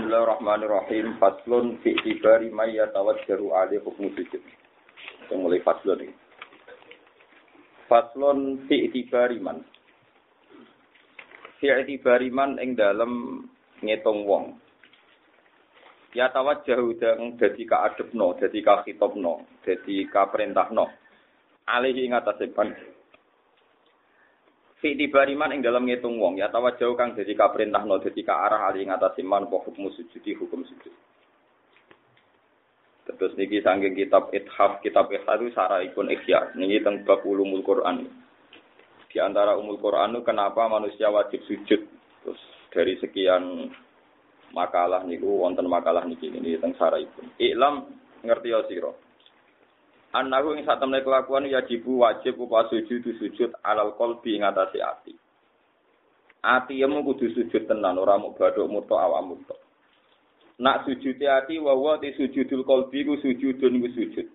Bismillahirrahmanirrahim. Faslun fi tibari may yatawajjaru ali hukmu sujud. Kita mulai faslun ini. Faslun fi tibari man. Fi tibari man ing dalem ngitung wong. Ya tawajjahu dang dadi ka adepno, dadi ka khitobno, dadi ka perintahno. Alihi ing atase fi tibariman ing dalam ngitung wong ya tawa jauh kang dadi kaprintahno dadi ka arah ali ngatasi man apa hukum hukum sujud Terus niki sanggeng kitab Ithaf, kitab Ithaf itu ikun ikhya. Niki teng bab ulumul Quran. Di antara umul Quran kenapa manusia wajib sujud. Terus dari sekian makalah niku wonten makalah niki ini teng ikun. Iklam ngerti ya sira. Annahu ing satemene kelakuan yajibu wajib upa sujud sujud alal qalbi ing atase ati. Ati yemu kudu sujud tenan ora mung badhok muto awak muto. Nak sujudi ati wa wa ti sujudul qalbi ku sujudun ku sujud.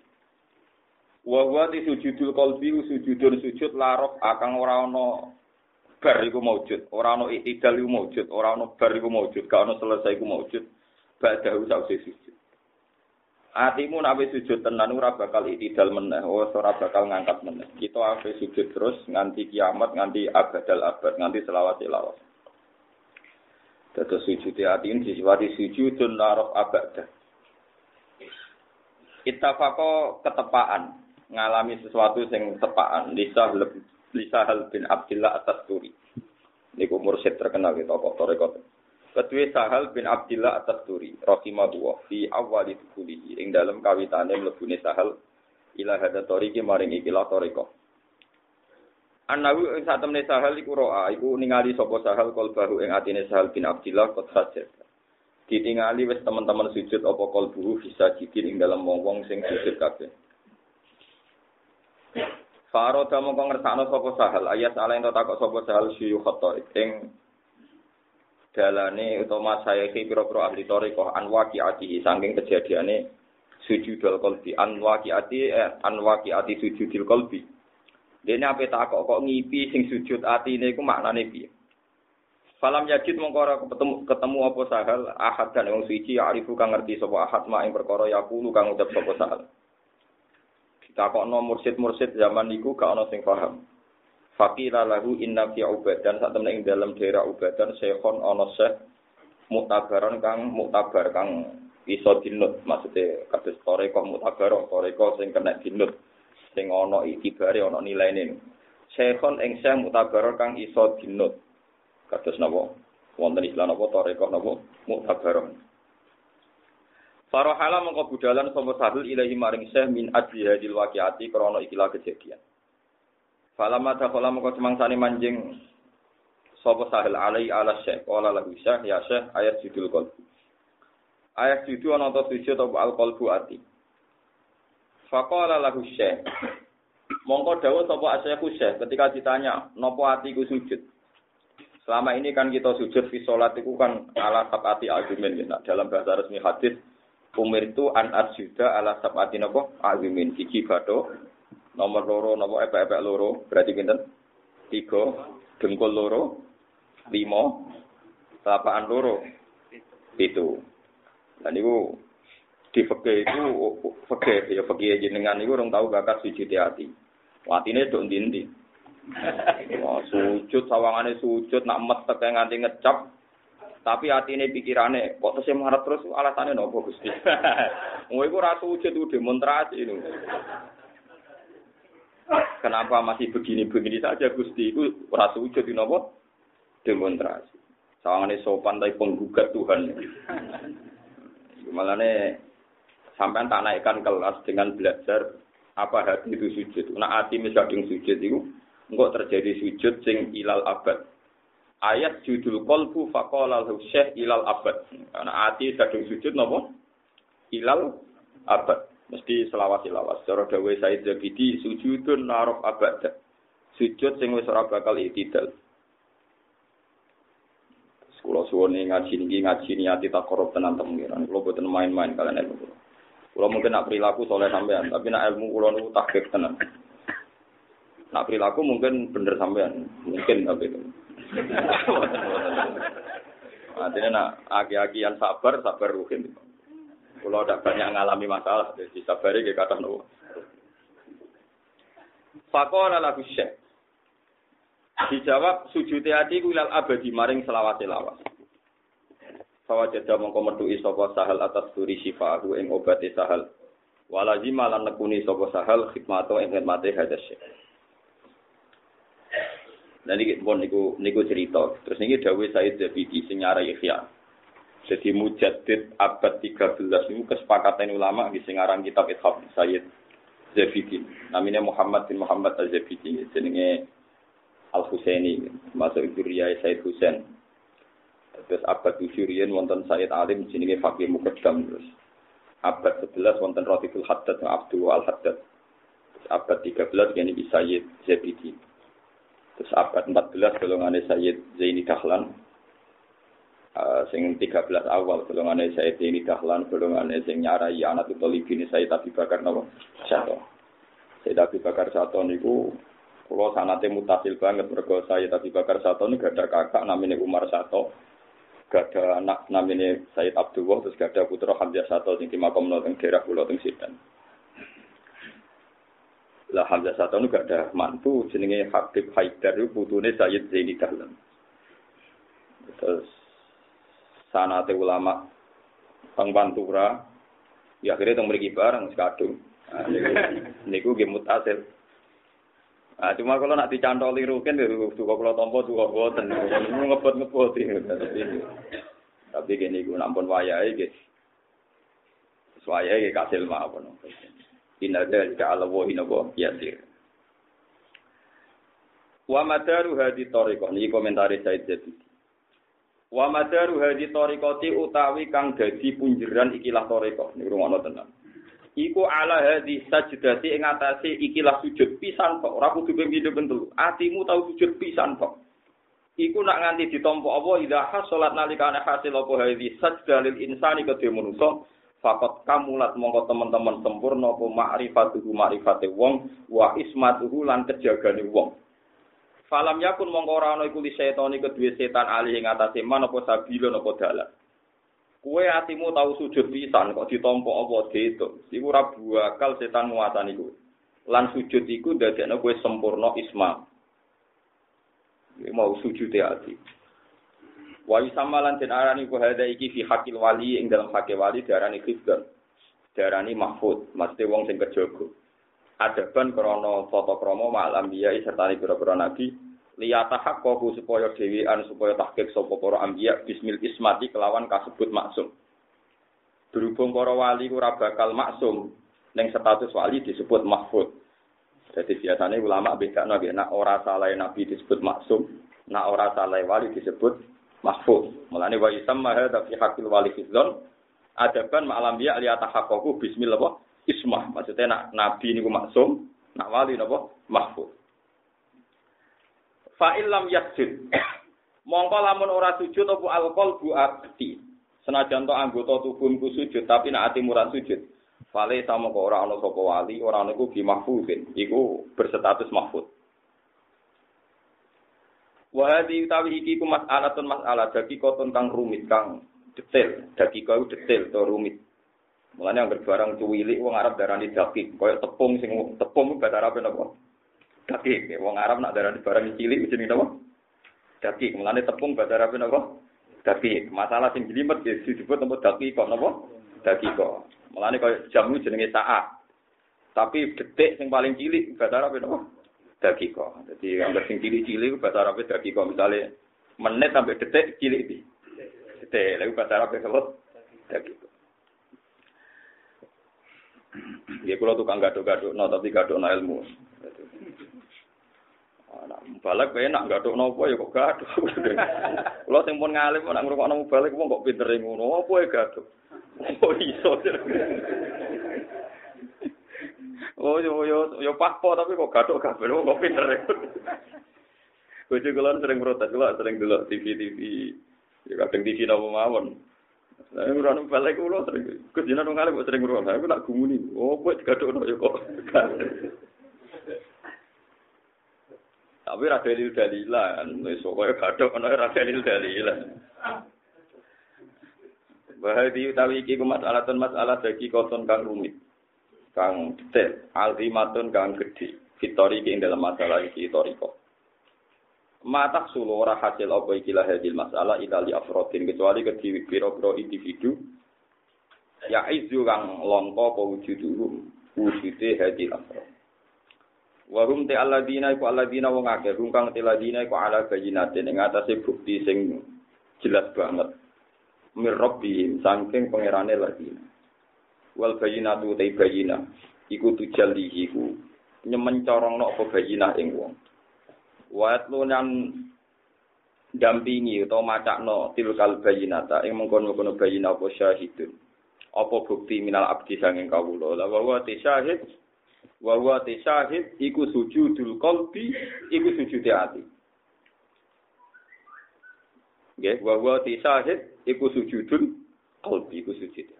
Wa wa ti sujudul qalbi ku sujudun sujud larok akang ora ana bar iku maujud, ora ana iktidal iku maujud, ora ana bar iku maujud, gak ana selesai iku maujud. Ba'dahu sause sujud. Atimu nak sujud tenan ora bakal itidal meneh, oh, ora bakal ngangkat meneh. Kita ape sujud terus nganti kiamat, nganti abadal abad, nganti selawat selawat. Dados sujud ati ini disebut sujudun narof abad. Ittafaqo ketepaan ngalami sesuatu sing tepaan lisa lisa hal bin Abdullah atas turi. Niku mursyid terkenal gitu tokoh torekot. Kedua Sahal bin Abdillah atas turi, rahimahullah, fi awali tukulihi, ing dalam kawitane mlebune Sahal, ila hada toriki maring ikilah toriko. Anawi ing saat temne Sahal iku roa, iku ningali sopo Sahal kol bahu ing atine Sahal bin Abdillah kot sajad. Ditingali wis teman-teman sujud apa kol buhu bisa jidin ing dalam wong-wong sing sujud kabeh. Faro kong ngersakno sopo Sahal, ayat salah yang takok sopo Sahal syuyu khotorik, ing dalane utawa masayahi pira-pira ahli thariqah anwaqi ati saking kejadiane sujudul qalbi anwaqi ati eh, anwaqi ati sujudul qalbi dene ape tak kok kok ngipi sing sujud atine iku maknane piye Falam yajid mongko ketemu, ketemu apa sahal ahad dan wong suci arifu kang ngerti sapa ahad mak ing perkara yaqulu kang ucap sapa sahal. Ditakokno mursid-mursid zaman niku gak ana sing paham. Fakila lahu inna fi ubadan. Saat temen ing dalam daerah ubadan syekhon ono syekh mutabaron kang mutabar kang iso dinut. Maksudnya kados toreko mutabaro toreko sing kena dinut. Sing ono itibare ono nilaine. Syekhon ing syekh mutabaron kang iso dinut. Kados napa? Wonten istilah napa? Toreko napa? Mutabaron Farohala mengko budalan sapa sahul ilahi maring syekh min hadil waqiati krana ikilah kejadian Falama dakhala moko semangsane manjing sapa sahil alai ala syekh qala lahu syekh ya syekh ayat judul qalbu. Ayat judul ana to sujud apa al qalbu ati. Faqala lahu syekh Mongko dawuh sapa asyikhu syekh ketika ditanya napa atiku sujud. Selama ini kan kita sujud fi salat itu kan ala sabati argumen ya. Dalam bahasa resmi hadis umir itu an asjuda ala sabati napa argumen iki badho nomor loro nopo epek-epek loro. Berarti pinten? Tiga dengkul loro lima telapaan loro itu dan itu di itu fakir ya fakir jenengan itu orang tahu bakat sujud hati. Ini dong dindi Wah, sujud sawangane sujud nak metek nganti ngecap. Tapi hati ini pikirannya kok terus marah terus alasannya nopo gusti. Mau iku rasa sujud udah demonstrasi ini. Kenapa masih begini-begini saja Gusti? Itu rasa wujud napa? Demonstrasi. Sawangane sopan tapi penggugat Tuhan. Malah nih sampai tak naikkan kelas dengan belajar apa hati itu sujud. Nah hati misalnya sujud itu enggak terjadi sujud sing ilal abad. Ayat judul kolbu fakolal syekh ilal abad. Karena hati sedang sujud nopo ilal abad. Mesti selawat selawat. Cara dawe Said Zabidi sujudun narof abad. Sujud sing wis ora bakal itidal. Kula suwone ngaji niki ngaji niati tak korup tenan temen Kula boten main-main kalian ilmu kula. Kula mungkin nak perilaku soleh sampean, tapi nak ilmu kula niku takbir tenan. Nak perilaku mungkin bener sampean, mungkin tapi itu. Artinya nak aki-akian sabar, sabar ruhin. Kalau tidak banyak ngalami masalah, jadi sabari ke kata nopo. Fakola lagu syekh. Dijawab sujud hati kulal abadi maring selawat lawas. Fawa jeda mongko metuki sapa sahal atas turi syifahu ing obate sahal. Walazima lan nekuni sapa sahal khidmato ing khidmate hadas syekh. Dan ini pun niku niku cerita. Terus ini Dawei Said Zabidi sing nyarai ikhya. Jadi mujadid abad 13 itu kesepakatan ulama di singarang kitab Ithaf Sayyid Zabidi. Namanya Muhammad bin Muhammad Al-Zabidi. Jenenge Al-Husaini. Masuk Duriya Said Husain. Terus abad 7 riyen wonten Sayyid Alim jenenge Fakih Mukaddam terus. Abad 11 wonten Ratiful Haddad Abdul Al-Haddad. Abad 13 ini Sayyid Zabidi. Terus abad 14 golongannya Sayyid Zaini Dahlan. Uh, sing 13 awal golongannya Sayyid Zaini Dahlan, golongannya sing nyarai anak itu ini Sayyid Abi Bakar Nawa Sato. Sayyid Abi Bakar Sato niku kalau sanate mutasil banget mergo Sayyid Abi Bakar Sato ini gak ada kakak namanya Umar Sato. Gak ada anak namanya Sayyid Abdullah terus gak ada putra Hamzah Sato sing di makam teng daerah kula teng Sidan. Lah Hamzah Sato itu gak ada mantu, jenenge Habib Haidar itu putune Sayyid Zaini Dahlan. Terus sanate ulama Bang Pantura, ya akhirnya tong mriki bareng sekadung. Nah, niku nggih mutasil. Nah, cuma kalau nak dicantoli rukin, ya juga kalau tompo juga boten, ngebot ngebot Tapi gini, gue nampun wayai, gitu. Wayai kasil mawon. Inna dzalika 'ala wa innahu yasir. Wa madaru hadi tariqah niki komentari Said Jadi. Wa madaru hadi tariqati utawi kang dadi punjeran ikilah tariqah niku rumono tenan. Iku ala hadi sajdati ing atase ikilah sujud pisan kok ora kudu pindho bentul. Atimu tau sujud pisan kok. Iku nak nganti ditompo apa idza hasolat nalikane hasil apa hadi sajdalil insani kedhe manusa fakot kamulat mongko teman-teman sempurna apa ma'rifatuhu ma'rifate wong wa ismatuhu lan kejagane wong falam yakun mongko ora ana iku setani kedue setan ali ing atase man apa sabila apa dalan Kue atimu tahu sujud pisan kok ditompo apa itu. Iku ora bakal setan nguasani kuwe. Lan sujud iku dadekno kowe sempurna isma. Mau sujud ati. Wa yusamalan den arani ku hada iki fi hakil wali ing dalam hakil wali diarani khifdan. Diarani mahfud, mesti wong sing kejaga. Adaban krana tata krama malam biya serta pira-pira nabi liyata haqqahu supaya dhewean supaya tahqiq sapa para ambiya bismil ismati kelawan kasebut maksum. Berhubung para wali ora bakal maksum ning status wali disebut mahfud. Jadi biasanya ulama beda nabi, nak ora salah nabi disebut maksum, nak ora salah wali disebut mahfuz. Mulane wa yusamma hadza fi haqqil wali fidzon adaban ma'alam ya li atahaqqaqu bismillah ismah. Maksudnya nak nabi niku maksum, nak wali napa mahfuz. Fa illam yasjud. Mongko lamun ora sujud apa alqol bu abdi. Senajan to anggota tubuhku sujud tapi nak ati ora sujud. Fale sama kok ora ana sapa wali, ora ana iku bi mahfuzin. Iku berstatus mahfuz. Wahadi utawi iki ku mas'alatun mas'alah koton kang rumit kang detail, dadi kau detail to rumit. Mulane yang barang cuwilik wong Arab darani daki, koyo tepung sing tepung bahasa Arab napa? Daki. Wong Arab nak darani barang cilik jenenge napa? Daki. Mulane tepung bahasa Arab napa? Daki. Masalah sing jelimet ya disebut napa daki kok napa? Daki kok. Mulane koyo jamu jenenge saat. Tapi detik sing paling cilik bahasa Arab napa? dakiko. Jadi yang sing cilik-cilik bahasa Arab dakiko. Misalnya menit sampai detik cilik di. Detik. Lalu bahasa Arab apa? Dakiko. Ya kalau tukang gaduk-gaduk, no, tapi gaduk no ilmu. Nah, balik enak gaduk no apa ya kok gaduk. Kalau sing pun ngalim, nak nguruk balik, kok pinter ngono, apa ya gaduk. Oh iso. Oh yo yo yo pakpo tapi kok gathuk kabeh kok pinter. Bojo kula sering protes, kula sering delok TV-TV. Ya kadang TV napa mawon. Saya ngurang balik kula sering. Kus jeneng nang kok sering ngurang. Aku nak gumuni. Oh, kok gathuk yo kok. Tapi ra dalil dalilan, wis pokoke gathuk ana ra dalil dalilan. Wahadi utawi iki ku masalah masalah dagi koton kang rumit. Kang detail, alzimatun kang gede. Fitori ing dalam masalah iki toriko. Matak sulu ora hasil apa iki lah hadil masalah itali afrodin kecuali ke biro-biro individu ya izu kang longko apa wujuduhum wujude hadil afrod. Warum te alladina iku alladina wong akeh, rum kang te alladina iku ala bayinate ing atase bukti sing jelas banget. Mir rabbi saking pangerane ladina. Wal bayinatu te bayina iku tujallihi ku nyemen corongno apa bayinah ing wong. Wa atlunan dampingi utawa macakno tilkal bayinata ing mengkono-kono bayina apa syahidun. Apa bukti minal abdi sanging kawula. La wa syahid wa huwa tasahid iku sujudul qalbi iku sujude ati nggih wa huwa tasahid iku sujudul qalbi iku sujude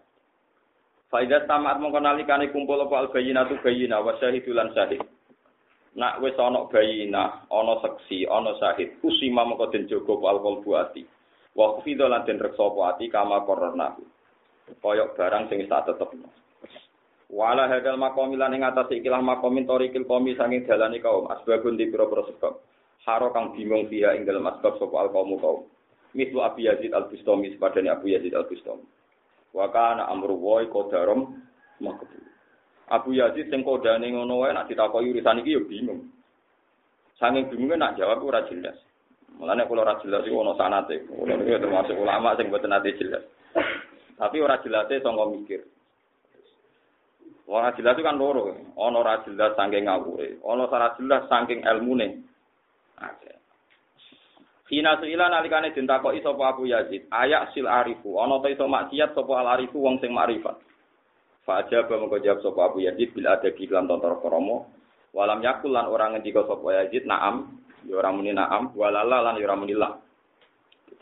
Faidah tamat mongko nalikane kumpul apa al bayyinatu bayyina wa syahidulan syahid. Nak wis ana bayyina, ana saksi, ana syahid, usima mongko den jaga apa al qalbu ati. Wa khfidha lan den reksa apa kama korona. Koyok barang sing tak tetepno. Wala hadal makomi lan ing atas ikilah makomin torikil komi sanging dalani kaum asbabun di pira-pira sebab. Haro kang bingung dia ing dalam asbab sapa al kaum. Mislu Abi Yazid al Bustami sepadane Abu Yazid al Bustami. Wa kana amru wa qadarum makbul. Abu Yazid sing kodane ngono wae nek ditakoki urusan iki ya bingung. Sanging bingunge nak jawab ora jelas. Mulane kula ora jelas iku ana sanate. Kula niku termasuk ulama sing boten ate jelas. Tapi ora jelase sangka mikir. Ora jelas itu kan loro. Ana ora jelas saking ngawure, ana ora jelas saking ilmune. Oke. Hina suila nalikane den takoki sapa Abu Yazid, ayak sil arifu, ana ta iso maksiat sapa al arifu wong sing makrifat. Fajar mengko jawab sapa Abu Yazid bila ada lan tontor kromo, walam yakul lan orang ngendika sapa Yazid naam, ya muni naam, walala lan ya muni la.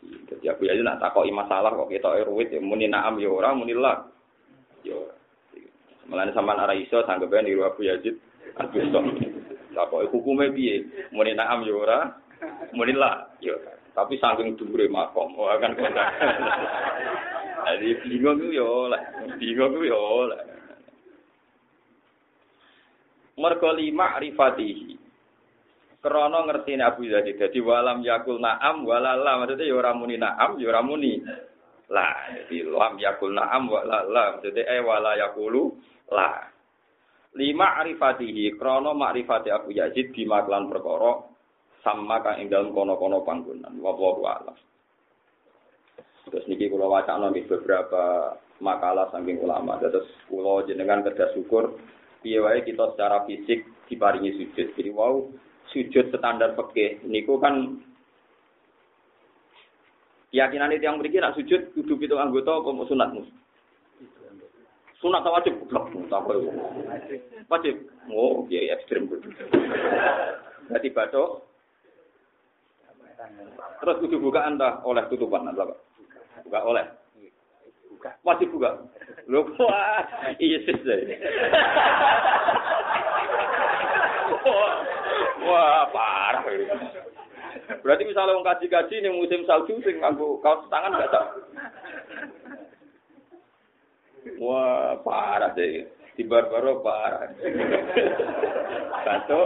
Jadi Abu Yazid nak takoki masalah kok ketoke ruwit ya muni naam ya muni la. Ya ora. Mulane sampean iso sanggepe niru Abu Yazid Al-Bustami. Lah kok hukume piye? Muni na'am ora, muni la yo. Tapi saking dhuwure makom, oh kan kok. Jadi bingung ku yo lah, bingung ku yo lah. Mergo lima rifatihi. Krono ngerti Abu Yazid. Jadi walam yakul na'am walala. Maksudnya ya ora muni na'am, ya ora muni lah. Jadi lam yakul na'am walala. Maksudnya eh wala yakulu la lima arifatihi krono makrifati Abu Yazid di maklan perkara sama kang ing dalem kono-kono panggonan wallahu a'lam terus niki kula wacana nggih beberapa makalah saking ulama terus kula jenengan kedah syukur piye kita secara fisik diparingi sujud jadi wow sujud standar pekeh niku kan keyakinan itu yang beri nak sujud kudu pitung anggota apa sunat mus Sunat atau wajib? Goblok, tak Wajib. Oh, iya, iya ekstrim. Berarti batuk. Terus kudu buka anta oleh tutupan anta, Pak. Buka oleh. Buka. Wajib buka. Lho, wah, iya sih. Wah, parah. Berarti misalnya wong kaji-kaji nih musim salju sing nganggo kaos tangan gak tak Wah, parah deh. Di barbaro parah. Satu,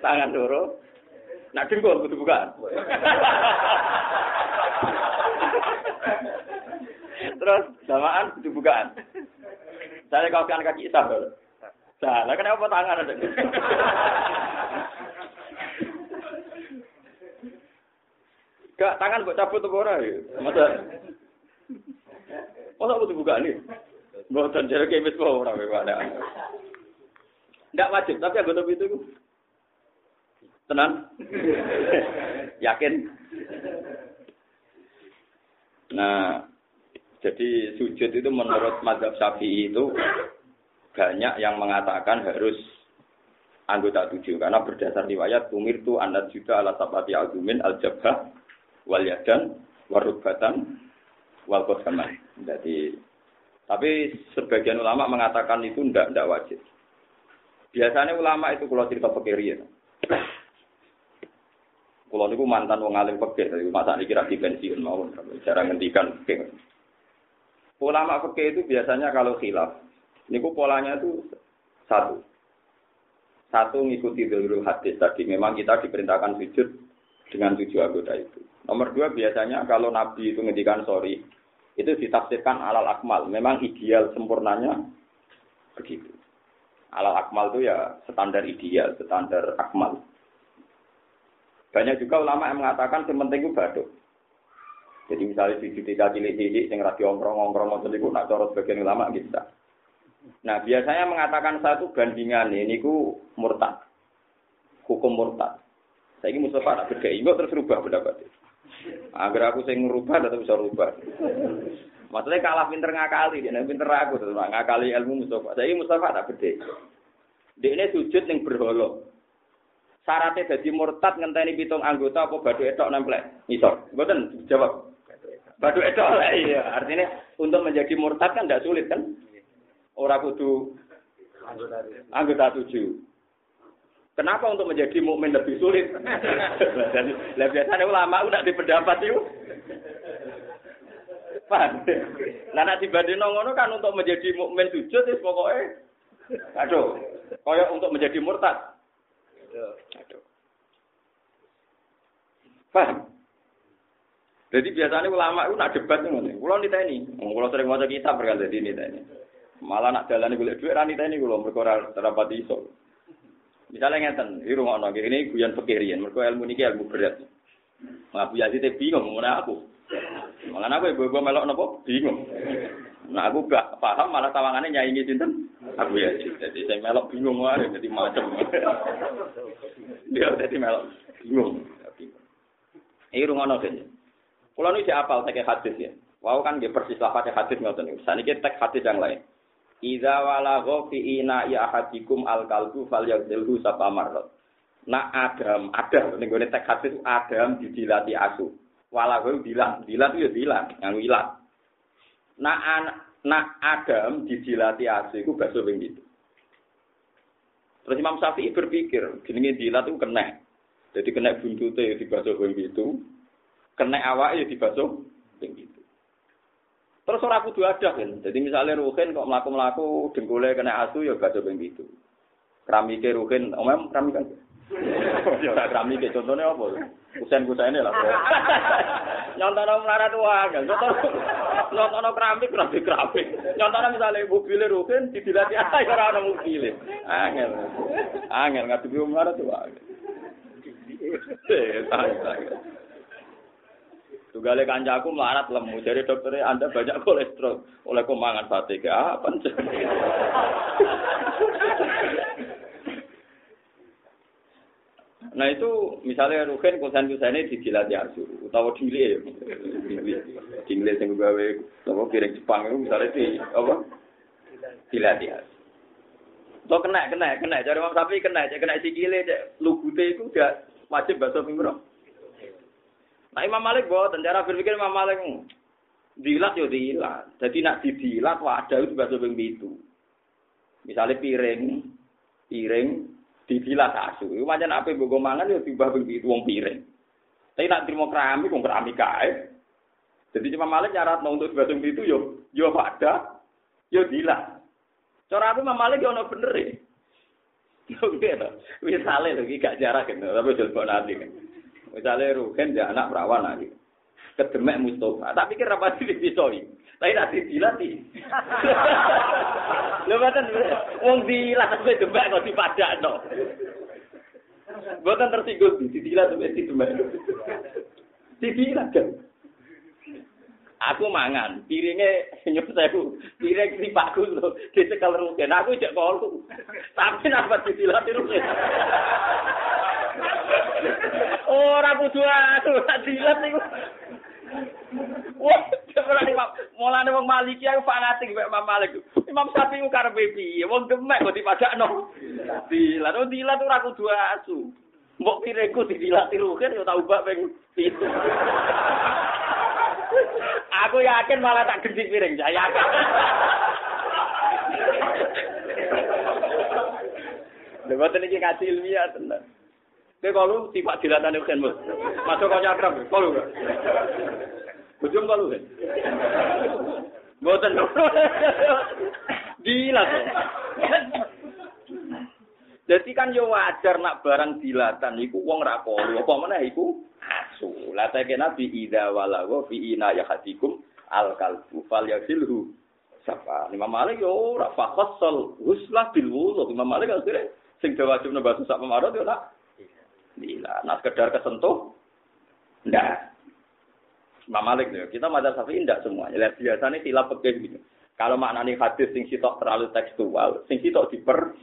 tangan dulu. Nak jengkol kudu bukan. Terus samaan kudu bukan. Saya kau kan kaki isah dulu. Salah kenapa tangan ada? Gak tangan buat cabut tuh orang ya. Masa Masa aku buka nih? Bukan jadi kemis kok orang ada. Tidak wajib, tapi anggota itu tenang, yakin. Nah, jadi sujud itu menurut madhab syafi'i itu banyak yang mengatakan harus anggota tujuh karena berdasar riwayat tumir tu anak juga ala sabati agumin al jabah wal yadan warubatan wal kosaman. Jadi tapi sebagian ulama mengatakan itu ndak ndak wajib. Biasanya ulama itu kalau cerita pikir ya. Kalau niku mantan wong alim pekeh, tapi masa kira di pensiun mau cara ngendikan pekeh. ulama fikih itu biasanya kalau khilaf, niku polanya itu satu. Satu ngikuti dulu hadis tadi. Memang kita diperintahkan sujud dengan tujuh anggota itu. Nomor dua biasanya kalau Nabi itu ngendikan sorry, itu ditafsirkan alal akmal. Memang ideal sempurnanya begitu. Alal akmal itu ya standar ideal, standar akmal. Banyak juga ulama yang mengatakan yang penting itu baduk. Jadi misalnya di tiga cilik-cilik yang radio ongkrong-ongkrong itu nak corot sebagian ulama gitu. Nah biasanya mengatakan satu bandingan ini ku murtad, hukum murtad. Saya ini Mustafa tak beda, enggak terus rubah pendapat. Agar aku sing ngerubah tetap bisa rubah. Maksudnya kalah pinter ngakali, dia pinter aku terus ngakali ilmu Mustafa. Saya ini Mustafa tak beda. Dia ini sujud yang berholo. Syaratnya jadi murtad ngenteni pitung anggota apa badu etok nemplek. Misal, betul jawab. Badu etok lah iya. Artinya untuk menjadi murtad kan tidak sulit kan? Orang kudu anggota tujuh. Kenapa untuk menjadi mukmin lebih sulit? Dan biasanya ulama udah di pendapat itu. Paham? Nah, nak dibanding ngono kan untuk menjadi mukmin sujud itu pokoknya aduh, koyok untuk menjadi murtad. Paham? Jadi biasanya ulama itu nak debat nih, Kulo niteni. Oh, tani, kalau sering maca kitab berkat jadi nih. Malah nak dalane golek dhuwit ra niteni kulo mergo ora terapati iso. Misalnya ngeten, di rumah orang ini guyan pekerian, mereka ilmu niki ilmu berat. Mengaku ya sih, tapi bingung mengenai aku. Mengenai aku ya, gue melok napa bingung. Nah aku gak paham malah tawangannya nyanyi cinten. Aku ya jadi saya melok bingung wae jadi macam. Dia jadi melok bingung. Ini rumah orang Kalau ini apal saya hadis ya. Wow kan dia persis lafaznya hadis ngoten. Saat ini teks hadis yang lain. Iza walagho fi ina ya ahadikum al kalbu fal sapa marot. Nak Adam, ada ning gone tek hadis Adam didilati asu. Walagho dilat, dilat ya dilat, yang wilat. Nak anak nak Adam didilati asu iku bakso ping gitu. Terus Imam Syafi'i berpikir, jenenge dilat itu kena. Jadi kena buntute di bakso ping gitu. Kena awake ya di bakso ping gitu. Terus ora kudu ada kan. Jadi misalnya Ruhin kok melaku-melaku dengkule kena asu ya gak coba gitu. Keramike Ruhin, omem keramik kan. ya ora keramike contohnya apa? Kusen kusene lah. Nyontono melarat wae, nyontono nyontono keramik keramik keramik. Nyontono misalnya mobil Ruhin didilati ae ora ana mobil. Angel. Angel ngadepi melarat wae. Eh, Tugale kancaku melarat lemu. Jadi dokternya Anda banyak kolesterol. Oleh kemangan ke apa? Nah itu misalnya Rukin kusan kusan ini dijilat ya asu, utawa dile, dile, dile yang gawe apa piring Jepang itu misalnya di apa dilat ya. Lo kena kena kena, cari mam sapi kena, kena sikile, lugute itu udah wajib bahasa pinggir. Nah Imam Malik buat cara berpikir Imam Malik dilat yo dilat. Jadi nak didilat wadah itu bahasa ping itu. Misalnya piring, piring didilat asu. Macam apa bogo mangan yo tiba ping itu wong piring. Tapi nak terima keramik wong keramik kae. Jadi Imam Malik nyarat untuk ping itu yo yo wadah yo dilat. Cara aku Malik yo ono bener e. Misalnya lagi gak jarak gitu, tapi jelbon nanti kan. Misalnya Ruhen dia anak perawan lagi. Kedemek Mustafa. Tak pikir apa sih dipisoi. Tapi nanti dilatih. Lho mboten wong dilat kowe demek kok dipadakno. Mboten tersinggung didilat di demek. Didilat kan. Aku mangan, piringnya nyup sewu, piring si pakku lho, dicekel rugen, aku cek kolu. Tapi napa didilat rugen? Ora kudu aku dilat niku. Wah, ora Imam, mulane wong Maliki aku fanatik mek Imam Malik. Imam Syafi'i ku karepe piye? Wong demek kok dipadakno. Dilat, oh dilat ora kudu asu. Mbok pireku didilat rugen ya tau bak ping Aku yakin malah tak gendhi piring, saya yakin. Lha boten iki ngaji ilmiah tenan. Kowe kalau sifat dilatane kan Mas. Masuk kok nyakrab, kalau enggak. Bujum kalau kan. Mboten. Gila tuh. Jadi kan yo wajar nak barang dilatan iku wong ra kolu. Apa meneh iku asu. Lah teke Nabi idza walawa fi ina yahatikum al kalbu fal yasilhu. Sapa? Imam Malik yo ora fakhassal huslah bil wudu. Imam Malik akhirnya sing wajib nembah sak pemarot yo nak. Gila, nak sekedar kesentuh. Ndak. Imam Malik ya. Kita madzhab Syafi'i ndak semuanya. Lihat biasanya silap pekeh gitu. Kalau maknanya hadis sing sitok terlalu tekstual, sing sitok diper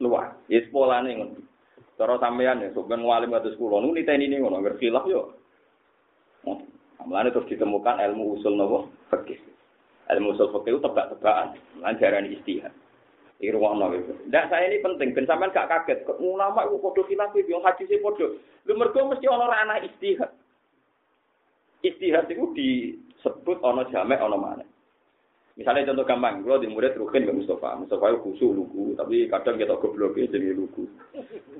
luar. Ya sepolane ngono. Cara sampean ya, sok ben ngalim kados kula nu niteni ini ngono, ngerti khilaf yo. Mulane terus ditemukan ilmu usul nopo fikih. Ilmu usul fikih itu tebak-tebakan, lan jarane istihad. Iki ruwono itu. Ndak saya ini penting, ben sampean gak kaget. Ulama iku padha khilaf yo hadise padha. Lho mergo mesti ana ana istihad. Istihad itu disebut ana jamek ana mana. Misalnya contoh gampang, kalau di murid Rukin ke Mustafa, Mustafa itu khusus lugu, tapi kadang kita goblok jadi lugu.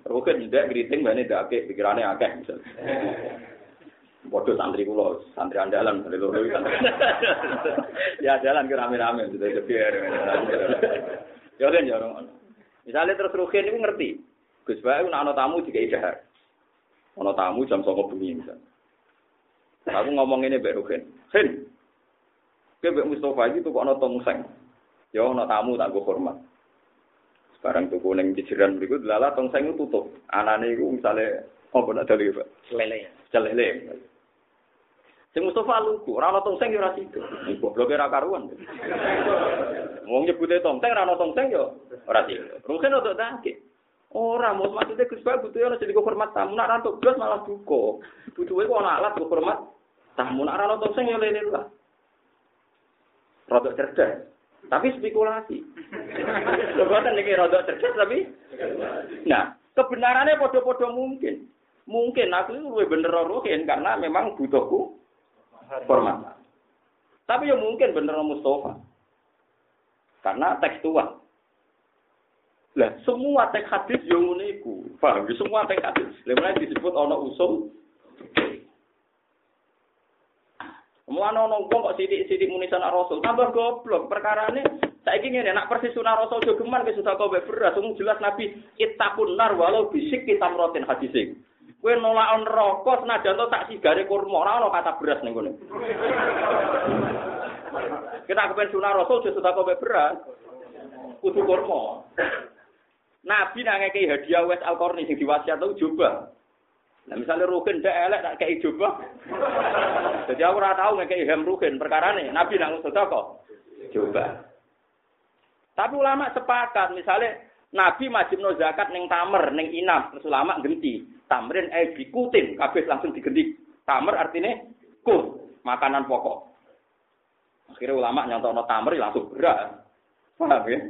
Rukin tidak keriting, mana tidak akeh, pikirannya akeh misalnya. Bodoh santri kulo, santri andalan, dari luar santri. ya jalan ke rame-rame, sudah jadi Ya kan ya orang. Misalnya terus Rukin itu ngerti, Gus Bayu nak tamu juga idahar. Ono tamu jam songo bengi misalnya. Aku ngomong ini Mbak Rukin, Hin, Kowe mbek Mustofa iki tuku ana tongseng. Ya ana tamu tak go hormat. Sekarang tuku ning jejeran mriku lala tongseng itu tutup. Anane iku misale apa nak dali, Pak? Lele. Celele. Sing Mustofa lugu, ora ana tongseng ya ora sido. Gobloke ora karuan. Wong nyebute tongseng ora ana tongseng ya ora sido. Rugen untuk dake. Ora, mau maksudnya Gus Bal butuh ana jadi hormat tamu, nak rantuk blas malah duka. Butuhe kok ana alat hormat tamu, nak ana tongseng ya lele lah. rodok cerdas. Tapi spekulasi. Lebaran ini rodok cerdas tapi nah, kebenarannya podo-podo mungkin. Mungkin aku lebih bener rohin karena memang butuhku format. Tapi ya mungkin bener Mustafa. Karena tekstual. Lah, semua teks hadis yang uniku. Paham? Semua teks hadis. Lalu disebut ono usul Mulane ana wong kok sithik-sithik muni sana Rasul, tambah goblok. Perkarane saiki ngene, nak persis sunah Rasul jogeman wis sudah kowe beras, jelas Nabi ittaqun nar walau bisik kita merotin hadis iki. Kowe nolak neraka senajan to tak sigare kurma, ora ana kata beras ning kene. Kita kepen sunah Rasul wis sudah kowe beras. Kudu kurma. Nabi nang ngekei hadiah wes Al-Qarni sing diwasiat tau coba. Nah misalnya rugen ndak elek tak kei coba. Jadi aku ora tau ngekei hem perkara nih. Nabi nang sedekah. Coba. Tapi ulama sepakat misalnya Nabi wajib no zakat neng tamer, neng inam, terus ulama genti. Tamrin eh dikutin, kabeh langsung digenti. Tamer artinya ku, makanan pokok. Akhirnya ulama nyontok no tamer ya langsung berat. Paham ya?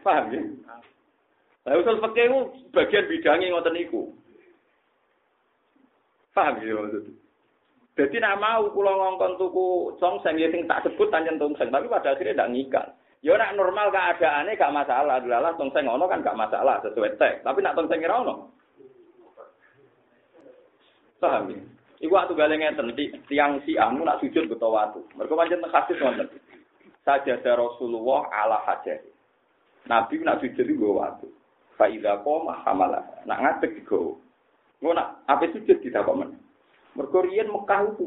Paham ya? Lah usul fikih bagian bidangnya ngoten niku. Paham ya maksud? Jadi nak mau kula ngongkon tuku songseng ya sing tak sebut tanjen tongseng, tapi pada akhirnya tidak ngikat. Ya nak normal keadaannya gak masalah, dulalah tongseng ono kan gak masalah sesuai teks. Tapi nak tongseng kira ono. Paham ya? Iku waktu gale ngeten tiang si anu nak sujud beto watu. Mergo pancen hadis wonten. Sajadah Rasulullah ala hajar. Nabi nak sujud iku watu. Fa idza qoma hamala. Nak ngadeg digo. Ngono apa sujud kita kok men. Mergo riyen Mekah itu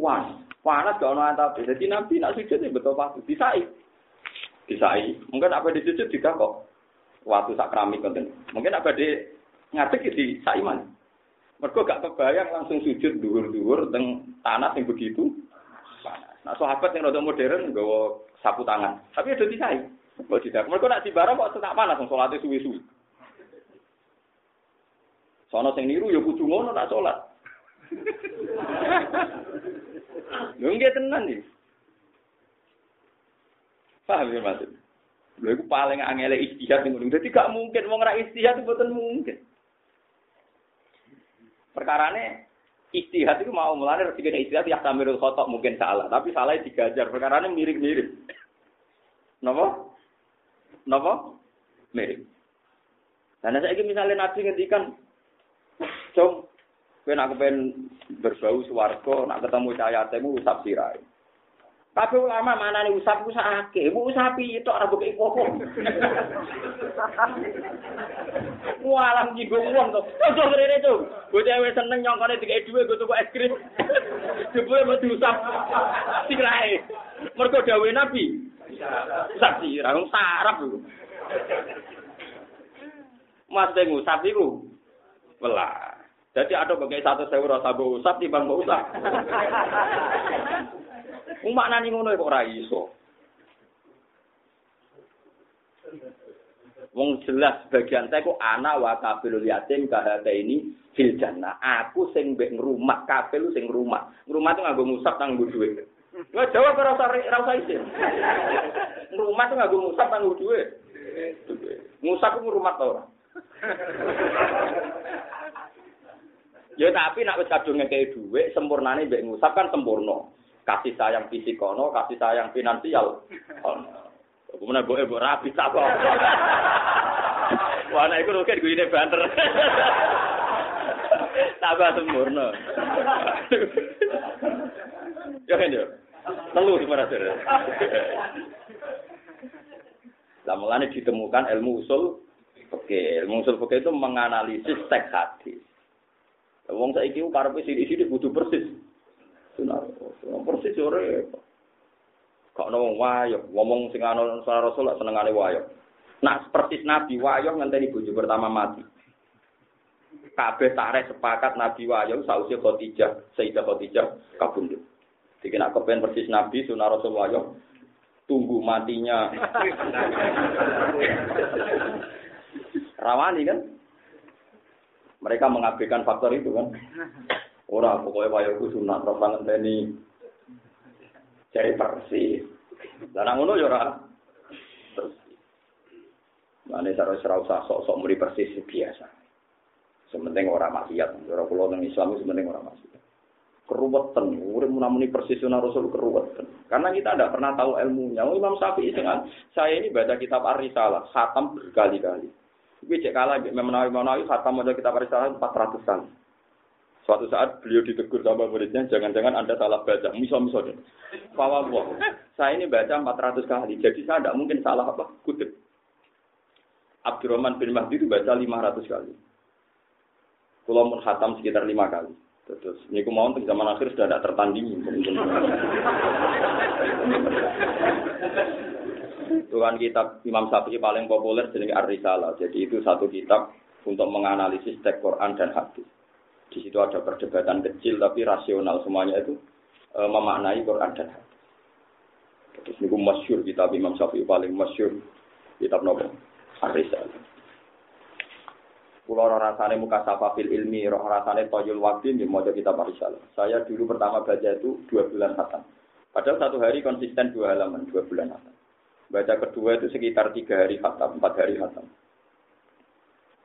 panas. Gak ono atap. Jadi Nabi nak sujud ya betul pasti disai. Disai. Mungkin apa di sujud tidak kok. Waktu sak keramik konten. Mungkin apa di ngadeg di saiman. Mergo gak kebayang langsung sujud dhuwur-dhuwur teng tanah yang begitu. Nah sahabat yang rada modern nggawa sapu tangan. Tapi udah disai. Kok tidak. Mergo nak barang kok tetap panas salate suwi-suwi. Sono sing niru ya kudu ngono tak salat. Lho nggih tenan iki. Paham ya maksud? Lho iku paling angel istihad ngono. Dadi gak mungkin wong ora istihad mboten mungkin. Perkarane istihad itu mau mulane rezeki istihad ya tamirul khotok mungkin salah, tapi salah digajar. Perkarane mirip-mirip. Napa? Napa? Mirip. Karena saya misalnya Nabi ngendikan Cung, kowe nak kepen berbau swarga, nak ketemu cahaya temu usap sirai. Kabeh ulama manane nih usap usap ake, bu usapi itu orang bukan ibu kok. Mualam gigo uang tuh, tuh tuh kere itu. Seneng nyongkone tiga dhuwit go tuku es krim. Jebule mau diusap, tirai. Mergo dawe nabi, usap sih, rangun sarap lu. Mas tengu usap sih Jadi ada bagai satu sewa rasa bu usap, timbang mau usap. Maknane ngono kok ora iso. Wong jelas bagian saya kok ana wa kafilul yatim kahata ini fil jannah. Aku sing mbek ngrumat kafil sing ngrumat. Ngrumat itu nganggo musab nang nggo dhuwit. Wah jawab ora usah ora usah isin. Ngrumat itu nganggo musab nang nggo dhuwit. Musab ku ngrumat ta ora? Ya tapi nak wis kadung ngekei dhuwit sempurnane mbek ngusap kan sempurna. Kasih sayang fisik ono, kasih sayang finansial. Kemudian gue ibu rapi kok. Wah, nah itu mungkin gue ini banter. Tambah sempurna. Ya kan ya? Telu gimana sih? Lah mulane ditemukan ilmu usul oke, ilmu usul oke itu menganalisis teks hadis. Wong saiki ku karepe sithik-sithik kudu persis. Sunnah persis ora Kok ono wayo ngomong sing ana Rasul senengane wayo. Nah, persis Nabi wayo ngenteni bojo pertama mati. Kabeh tarik sepakat Nabi wayo sausi Khadijah, Sayyidah Khadijah kabundut. Jadi nak kepen persis Nabi sunah Rasul wayo tunggu matinya. Rawani kan? Mereka mengabaikan faktor itu kan. Ora pokoknya wayo ku sunat terus ngenteni cari persis. Dan ngono yo ora. Terus Mane usah sok-sok muri persis biasa. Sementing ora maksiat. Ora kula nang Islam sementing ora maksiat. Keruwetan, urip munamuni persis sunah Rasul keruwetan. Karena kita tidak pernah tahu ilmunya. Oh, Imam Syafi'i dengan saya ini baca kitab Ar-Risalah, khatam berkali-kali. Gue cek kalah, Imam Nawawi, Nawawi khatam aja kitab Ar-Risalah 400 kali. Suatu saat beliau ditegur sama muridnya, jangan-jangan Anda salah baca. Misal-misal. Bahwa saya ini baca 400 kali, jadi saya tidak mungkin salah apa kutip. Abdurrahman bin Mahdi itu baca 500 kali. Pulau menghatam sekitar 5 kali. Terus, ini aku mau untuk zaman akhir sudah tidak tertandingi. itu kitab Imam Syafi'i paling populer jadi Ar-Risalah. Jadi itu satu kitab untuk menganalisis teks Quran dan hadis. Di situ ada perdebatan kecil tapi rasional semuanya itu e, memaknai Quran dan hadis. Niku masyur kitab Imam Syafi'i paling masyur kitab nopo Ar-Risalah. Kulo rasane muka safafil ilmi, roh rasane toyul wakti di mojo kitab Ar-Risalah. Saya dulu pertama baca itu dua bulan hatam. Padahal satu hari konsisten dua halaman, dua bulan hatam. Baca kedua itu sekitar tiga hari hatam, empat hari hatam.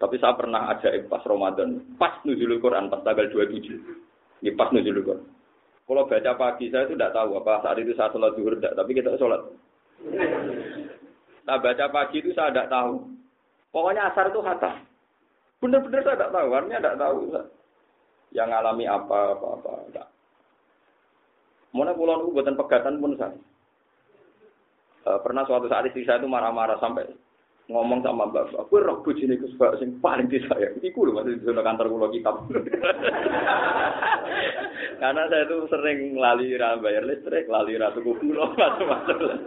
Tapi saya pernah ada pas Ramadan, pas nuzulul Quran, pas tanggal 27. Ini pas nuzulul Quran. Kalau baca pagi saya itu tidak tahu apa saat itu saya sholat zuhur tidak, tapi kita sholat. Nah baca pagi itu saya tidak tahu. Pokoknya asar itu kata. Benar-benar saya tidak tahu, artinya tidak tahu. Yang ngalami apa, apa-apa. Tidak. Mana pulau buatan pegatan pun saya. E, pernah suatu saat istri saya itu marah-marah sampai ngomong sama bapak, aku roh bujine ku sebab sing paling disayang. Iku lho masih di kantor kula kitab. Karena saya itu sering lali ra bayar listrik, lali ra tuku gula macam-macam.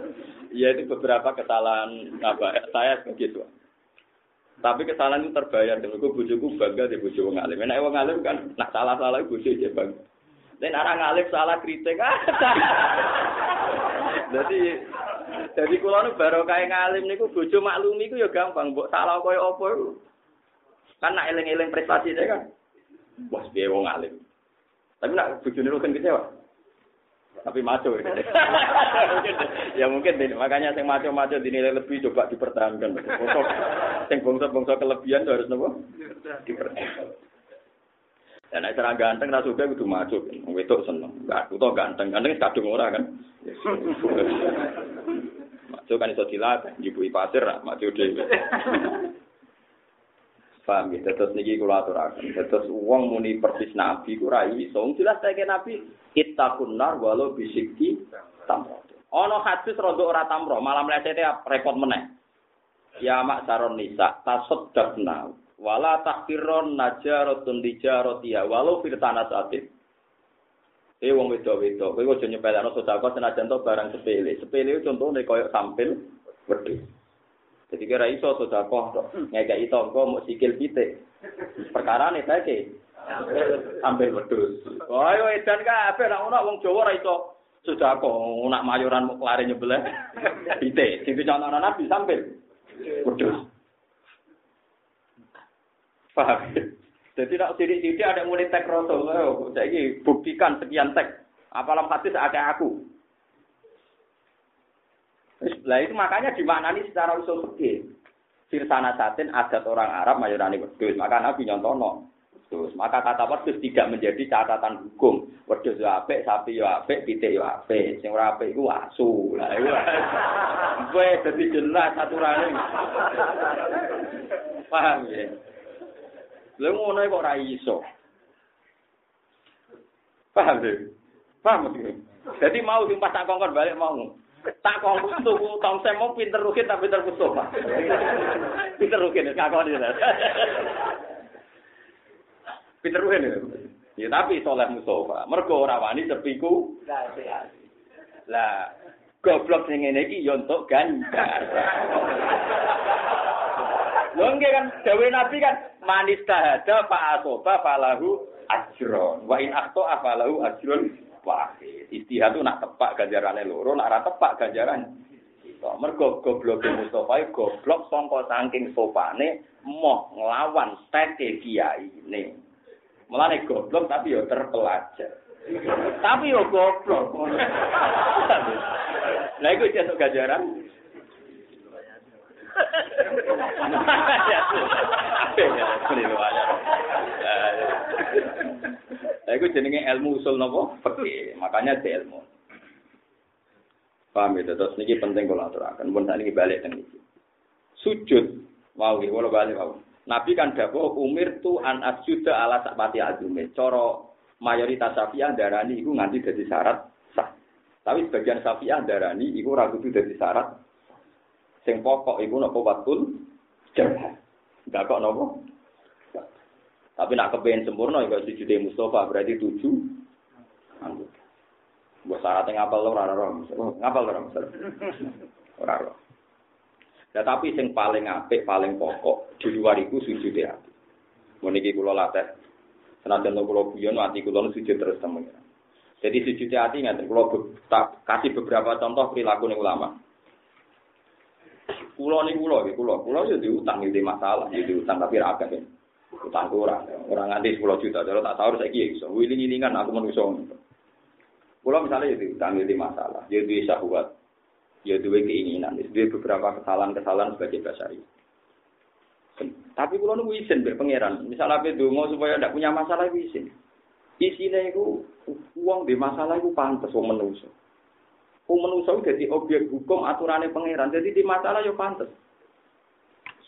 Ya itu beberapa kesalahan apa saya begitu. Tapi kesalahan itu terbayar dengan gue bujuku bangga di bujuk wong alim. Nek wong alim kan nak salah-salah bujuk aja bangga. Dan orang alim salah kritik. Jadi jadi kula nu baru kae ngalim niku bojo maklumi iku ya gampang, mbok salah koyo apa iku. Kan nak eling-eling prestasi saya kan. Wah, piye wong alim. Tapi nak bojone kan kecewa. Tapi maco ya. ya mungkin makanya yang maco-maco dinilai lebih coba dipertahankan. Yang bangsa-bangsa kelebihan itu harus nopo? Dipertahankan. Dan nek cara ganteng ra suka kudu maco. Wedok seneng. Enggak, utawa ganteng. Ganteng kadung ora kan. Maco kan iso dilatih, nyubui pasir lah, maco dhewe. Paham ya, terus niki kula aturaken. Terus wong muni persis nabi ku ra iso. Jelas saiki nabi ittaqun nar walau bisiki tamrat. Ana hadis rada ora tamro, malah mlesete repot meneh. Ya mak saron nisa, tasaddaqna wala takfiron najaratun dijaratiya walau fil tanasatin. Eh wong wedok-wedok, kowe aja nyepelekno sedekah senajan to barang sepele. Sepele contohnya koyo sampil wedhus. Jadi kira iso sedekah to, ngekeki tangga mau sikil pitik. Perkara nih tadi sampil wedhus. Oh yo edan kabeh nek ono wong Jawa ora iso sedekah, nak mayuran mau kelare nyebelah pitik. Sing dicontohno Nabi sampil wedhus. Paham? Jadi nak sidik-sidik ada mulai tek rasul, oh, saya buktikan sekian tek. Apalah hadis ada aku. Lah itu makanya dimaknani secara usul fikih. Sirsana satin adat orang Arab mayoritas wedus. Maka Nabi nyontono. Terus maka kata wedus tidak menjadi catatan hukum. Wedus yo apik, sapi yo apik, pitik yo apik. Sing ora apik iku asu. Lah iku. Kowe dadi jelas aturane. Paham ya? Lha ngono kok ora iso. Paham deh. Paham deh. Jadi mau sing pas tak kongkon balik mau. Tak kongkon tuku tong mau pinter rukin tapi pinter kusuk, Pak. pinter rukin ngakon ya. pinter rukin ya. Ya tapi soleh Mustafa. Mergo ora wani sepiku. Lah, goblok sing ngene iki ya entuk ganjar. Lho kan dawe Nabi kan manis tahada fa asoba falahu ajron. Wa in akhto afalahu ajron wahid. Istihad itu nak tepak ganjarane loro, nak ora tepak ganjaran. Mergo goblok Mustofa goblok sangka saking sopane moh nglawan teke kiai ini. Mulane goblok tapi yo terpelajar. tapi yo goblok. Lah iku jatuh ganjaran. Nah, jenenge ilmu usul nopo Oke, Makanya di ilmu. Paham itu? Terus ini penting kalau aturakan. Pun saat ini balik dan ini. Sujud. Mau gitu, kalau balik mau. Nabi kan dapur umir tu an asjuda ala sakpati azume. Coro mayoritas safiah darani itu nganti jadi syarat sah. Tapi sebagian safiah darani itu ragu itu jadi syarat Sing pokok iku napa watul jabah. Enggak kok napa? Tapi nak kepengen sempurna ya sujud Mustafa berarti tujuh anggota. Buat syaratnya ngapal lo rara rom, ngapal lo rom, rara. Ya tapi sing paling apik, paling pokok di luar itu sujud hati. Meniki kula latih. Senajan kula guyon ati kula sujud terus temen. Jadi sujud hati nggak kula kasih beberapa contoh perilaku ulama. Kulo nih kulo, kulo, kulo ya diutang itu masalah, ya diutang tapi rakyat ya. Utang kurang, orang nganti sepuluh juta, kalau tak tahu saya kira bisa. Wiling ini kan aku manusia. Kulo misalnya ya diutang itu masalah, ya bisa buat, ya dua keinginan, ya beberapa kesalahan-kesalahan sebagai basari. Tapi kulo nunggu izin berpengiran, misalnya apa dungo supaya tidak punya masalah izin. Isinya itu uang di masalah itu pantas uang manusia. Wong menungso dadi objek hukum aturannya pangeran. Jadi di masalah yo pantes.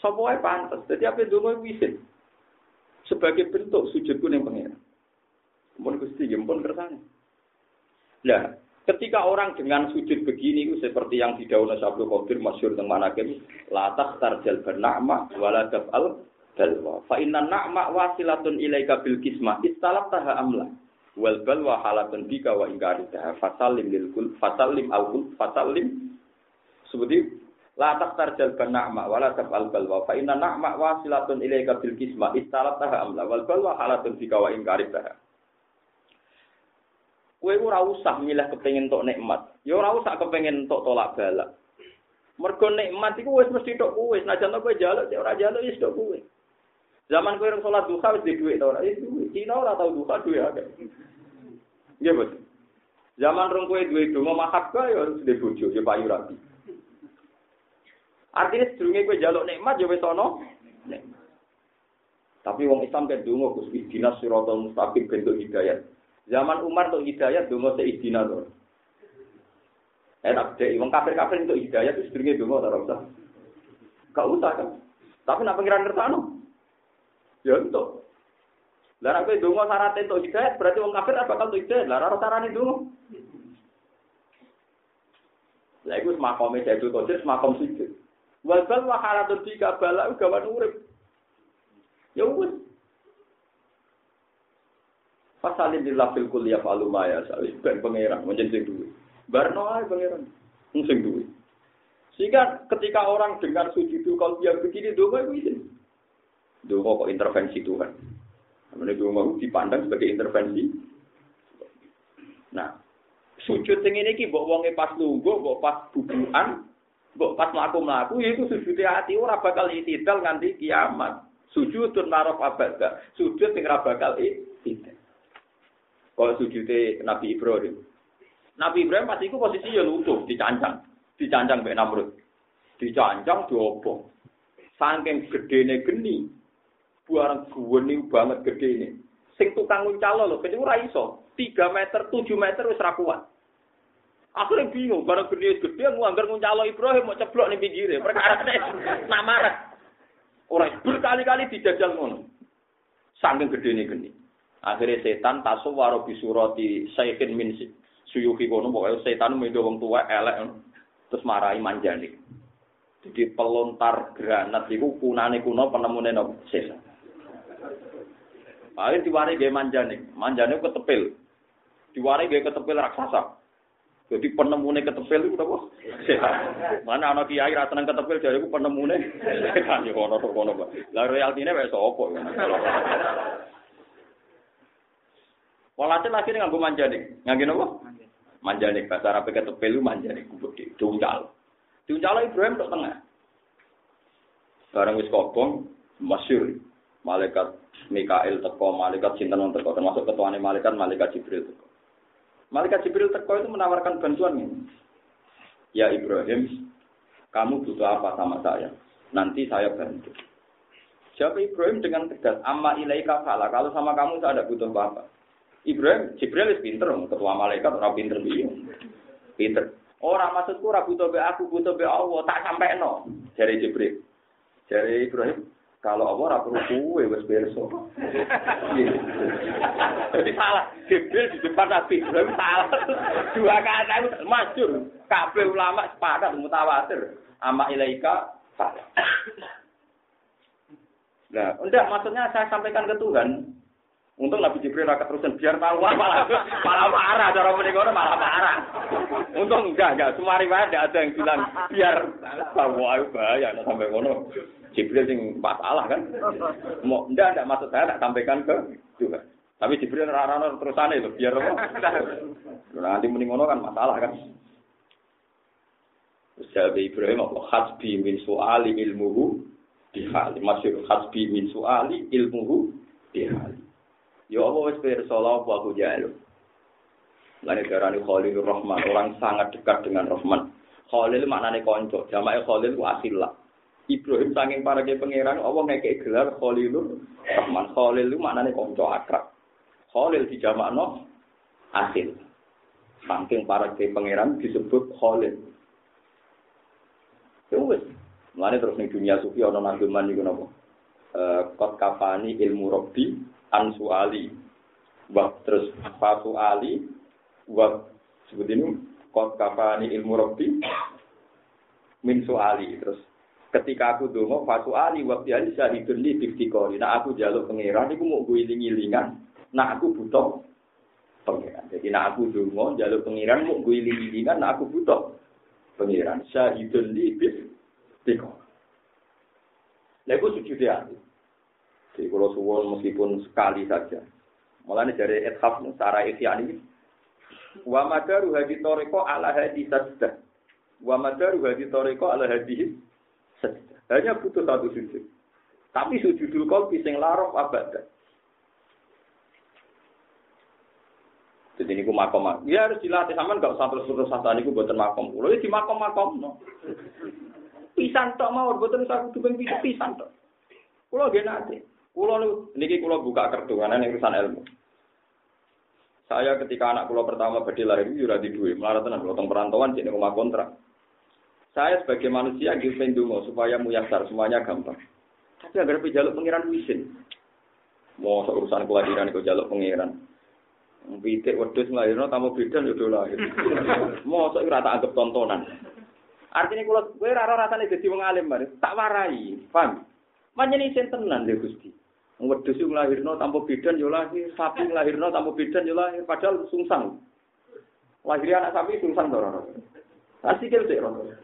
Sapa wae pantes. Dadi apa donga wisin. Sebagai bentuk sujudku ning pangeran. Mun Gusti pun kersane. Nah, ketika orang dengan sujud begini itu seperti yang didhawuhna Syaikhul Qadir masyhur teng manakim, la tarjal bernama wala taf'al dalwa. Fa inna na'ma wasilatun ilaika bil kismah istalabtaha amla wal balwa halatun bika wa ingkarida fasalim lil kul fasalim al kul fasalim seperti la taqtar jalban na'ma wala tabal balwa fa inna na'ma wasilatun ilaika bil kisma istalataha amla wal balwa halatun bika wa ingkarida Kowe ora usah milih kepengin tok nikmat. Ya ora usah kepengin tok tolak balak. Mergo nikmat iku wis mesti tok kowe, senajan kowe jaluk ya ora jaluk wis tok kowe. Zaman kowe ora salat duha wis duwe to ora? Wis duwe. Cina ora tau duha duwe akeh. Nggih, Bos. Zaman rong kowe duwe donga mahabba ya harus duwe bojo, ya payu rapi. Artinya sedurunge kowe jaluk nikmat ya wis ana Tapi wong Islam kan donga Gus ihdinas siratal mustaqim bentuk hidayat. Zaman Umar untuk hidayat donga se ihdina to. Eh tak dek wong kafir-kafir untuk hidayat itu sedurunge donga ora usah. Gak usah kan. Tapi nak pengiran kersane. Ya untuk lah nek kowe donga syarat entuk hidayat berarti wong kafir apa bakal hidayat. Lah ora carane donga. Lah iku makome Sayyidul Qadir makom sujud. Wal bal wa halatun bala gawan urip. Ya wis. Fasalin di lafil kuliah falu maya sawis ben pangeran menjen sing duwe. Barno pangeran sing duwe. Sehingga ketika orang dengar sujudul qalbi yang begini doa itu izin. Doa kok intervensi Tuhan. Namanya doa dipandang sebagai intervensi. Nah, sujud sing ini ki mbok wonge pas lungguh, mbok pas bubukan, mbok pas mlaku-mlaku ya iku sujud hati ora bakal itidal nganti kiamat. Sujud narof abada. Sujud sing ora bakal itidal. Kalau sujudnya Nabi Ibrahim. Nabi Ibrahim pasti itu posisi ya lutuh, dicancang. Dicancang Mbak Namrud. Dicancang diobong. Saking gedene geni. Buarang geni banget gedene. Sing tukang nguncalo lho, kene ora iso. 3 meter, 7 meter wis ra kuat. Akhirnya bingung, barang gede gede nganggar nguncalo Ibrahim mau ceblok nih pinggirnya. Perkara nak marah. Orang berkali-kali dijajal ngono. Saking gede nih geni. Akhirnya setan tasawwaro bisurati sayyin min suyuhi kono pokoknya setan medo wong tua elek terus marahi manjanik. Jadi pelontar granat itu kunane kuno penemune nopo setan. Akhirnya diwari gaya manjanik, manjanik ketepil. Diwari gaya ketepil raksasa. Jadi penemune ketepil itu apa? Mana anak kiai ra tenang ketepil jadi aku penemune yo kono kono. Lah realtine wis sapa? Walhasil akhirnya nganggo manjanik. Nganggo apa? Manjanik. Bahasa Arab ketepil itu manjanik. Diuncal. Diuncal Ibrahim tengah. Barang wis kobong, masyur. Malaikat Mikael teko, malaikat Sinten teko, termasuk ketuanya malaikat, malaikat Jibril teko. Malaikat Jibril teko itu menawarkan bantuan ini. Ya Ibrahim, kamu butuh apa sama saya? Nanti saya bantu. Jawab Ibrahim dengan tegas, amma ilaika fala. Kalau sama kamu saya ada butuh apa-apa. Ibrahim, Jibril itu pinter, ketua malaikat orang pinter biyo. Pinter. Orang maksudku ora butuh be aku, butuh be Allah, tak sampai no. Dari Jibril. Dari Ibrahim, kalau Allah ora perlu kuwe wis. Jadi salah. Jibril di depan Nabi Ibrahim salah. Dua kata itu masyur. Kabeh ulama sepakat mutawatir. Ama ilaika salah. Nah, enggak maksudnya saya sampaikan ke Tuhan, Untung Nabi Jibril rakyat terusan biar tahu malah malah marah cara malah marah. Untung enggak enggak semua riwayat ada yang bilang biar bahwa bahaya nah, sampai ngono. Jibril sing masalah kan. Mau enggak enggak maksud saya tak sampaikan ke juga. Tapi Jibril rarano terusane itu biar apa? Nanti mending ngono kan masalah kan. Usaha Ibrahim apa hasbi min suali ilmuhu dihali. Masyur hasbi min suali ilmuhu dihali. Ya Allah wis pirsa apa aku jalu. Lane darani Khalilur Rahman, orang sangat dekat dengan Rahman. Khalil maknane kanca, jamae Khalil ku asilah. Ibrahim saking para ke pangeran Allah ngekek gelar Khalilur Rahman. Khalil itu maknane kanca akrab. Khalil dijamakno asil. Saking para ke pangeran disebut Khalil. Ya. Mulane terus ning dunia sufi ana nageman iku napa? Eh kot kafani ilmu rabbi ansu ali wa terus fasu ali wa sebut ini kot kafani ilmu rabbi min ali terus ketika aku dongo fasu ali wa ali syahidun li biktikori nah aku jaluk pangeran iku mau gue iling-ilingan nah aku butuh pangeran jadi nah aku dongo jaluk pangeran mau gue iling-ilingan nah aku butuh pangeran syahidun li biktikori Lagu sujud ya, Jadi kalau suwon meskipun sekali saja. Mulanya dari ethaf secara ikhyan ini. Wa madaru hadi toriko ala hadi sajdah. Wa madaru hadi toriko ala hadi. Hanya butuh satu sujud. Tapi sujudul kolbi sing larof abadah. Jadi ini ku makom Ya harus dilatih sama nggak usah terus terus sasa ini ku buatan makom. Kalau di makom makom no. Pisan tok mau buatan satu tuh pisan tok. Kalau gak nanti. Kulo niki kulo buka kartu karena ini urusan ilmu. Saya ketika anak kulo pertama badhe lahir itu di duwe, malah tenan kulo perantauan jadi rumah kontrak. Saya sebagai manusia gitu pendungo supaya muyasar semuanya gampang. Tapi agar jaluk pengiran wisin. Mau urusan kelahiran itu jaluk pengiran. Pitik wedhus nglairno tamu bidan yo lahir. Ora tak anggap tontonan. Artinya kalau gue raro rasanya jadi wong alim mari, tak warai, paham? Manjani sen tenan deh Gusti. Wedhus nglahirno tanpa bidan yo lahir, sapi nglahirno tanpa bidan yo lahir, padahal sungsang. Lahir anak sapi sungsang to ora. Asikil sik ora.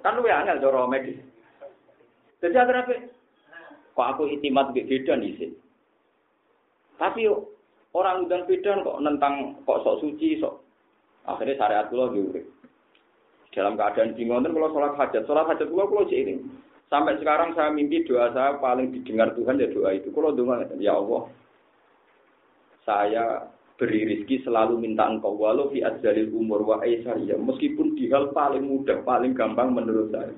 Kan lu angel cara medis. Jadi akhirnya kok aku itimat mbek bidan sih. Tapi orang udan bidan kok nentang kok sok suci sok. Akhirnya syariat kula diurip. Dalam keadaan bingung, kalau sholat hajat, sholat hajat kula kula sih ini. Sampai sekarang saya mimpi doa saya paling didengar Tuhan ya doa itu. Kalau doa ya Allah, saya beri rizki selalu minta engkau walau fi adzalil umur wa ya meskipun di hal paling mudah paling gampang menurut saya.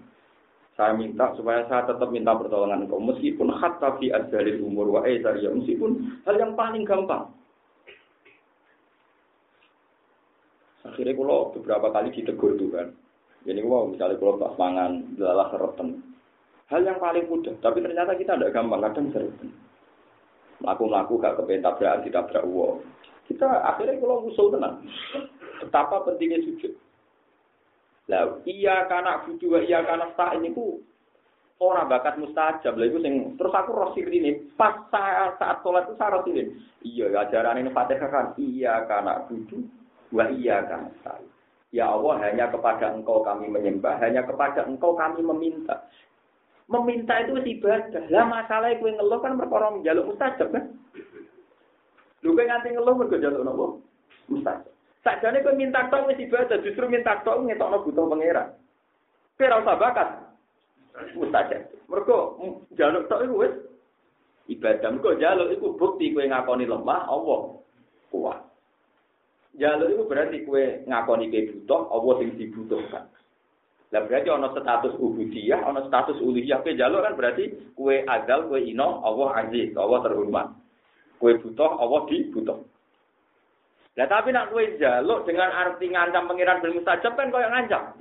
Saya minta supaya saya tetap minta pertolongan engkau. Meskipun hatta fi adzalil umur wa ya meskipun hal yang paling gampang. Akhirnya kalau beberapa kali ditegur Tuhan ini wow misalnya kalau pas mangan adalah serotan hal yang paling mudah tapi ternyata kita tidak gampang kadang serotan melaku-melaku gak kepengen ditabrak uang kita akhirnya kalau usul tenang. Betapa pentingnya sujud. Lah, iya karena butuh, iya karena tak ini ku orang bakat mustajab. Lah itu sing terus aku roh ini pas saya saat sholat itu saya roh ini. Iya ajaran ini fatihah kan. Iya karena butuh, wa iya karena saya. Ya Allah hanya kepada engkau kami menyembah, hanya kepada engkau kami meminta. Meminta itu ibadah. Lah masalah gue ngeluh kan perkara menjaluk mustajab kan. Kowe nganti ngeluh mergo njaluk napa? Mustajab. Sakjane kowe minta tok wis ibadah, justru minta tok ngetokno butuh pangeran. Kowe ora usah bakat. Mustajab. Mergo njaluk tok iku wis ibadah. Mergo njaluk iku bukti kowe ngakoni lemah Allah kuat. Jaluk itu berarti kue ngakoni kue butuh, Allah sing dibutuhkan. Lah berarti ono status ubudiyah, ono status uluhiyah. Kue jaluk kan berarti kue adal, kue ino, Allah aziz, Allah terhormat. Kue butuh, Allah dibutuh. Nah tapi nak kue jaluk dengan arti ngancam pengiran bil mustajab kan kau yang ngancam.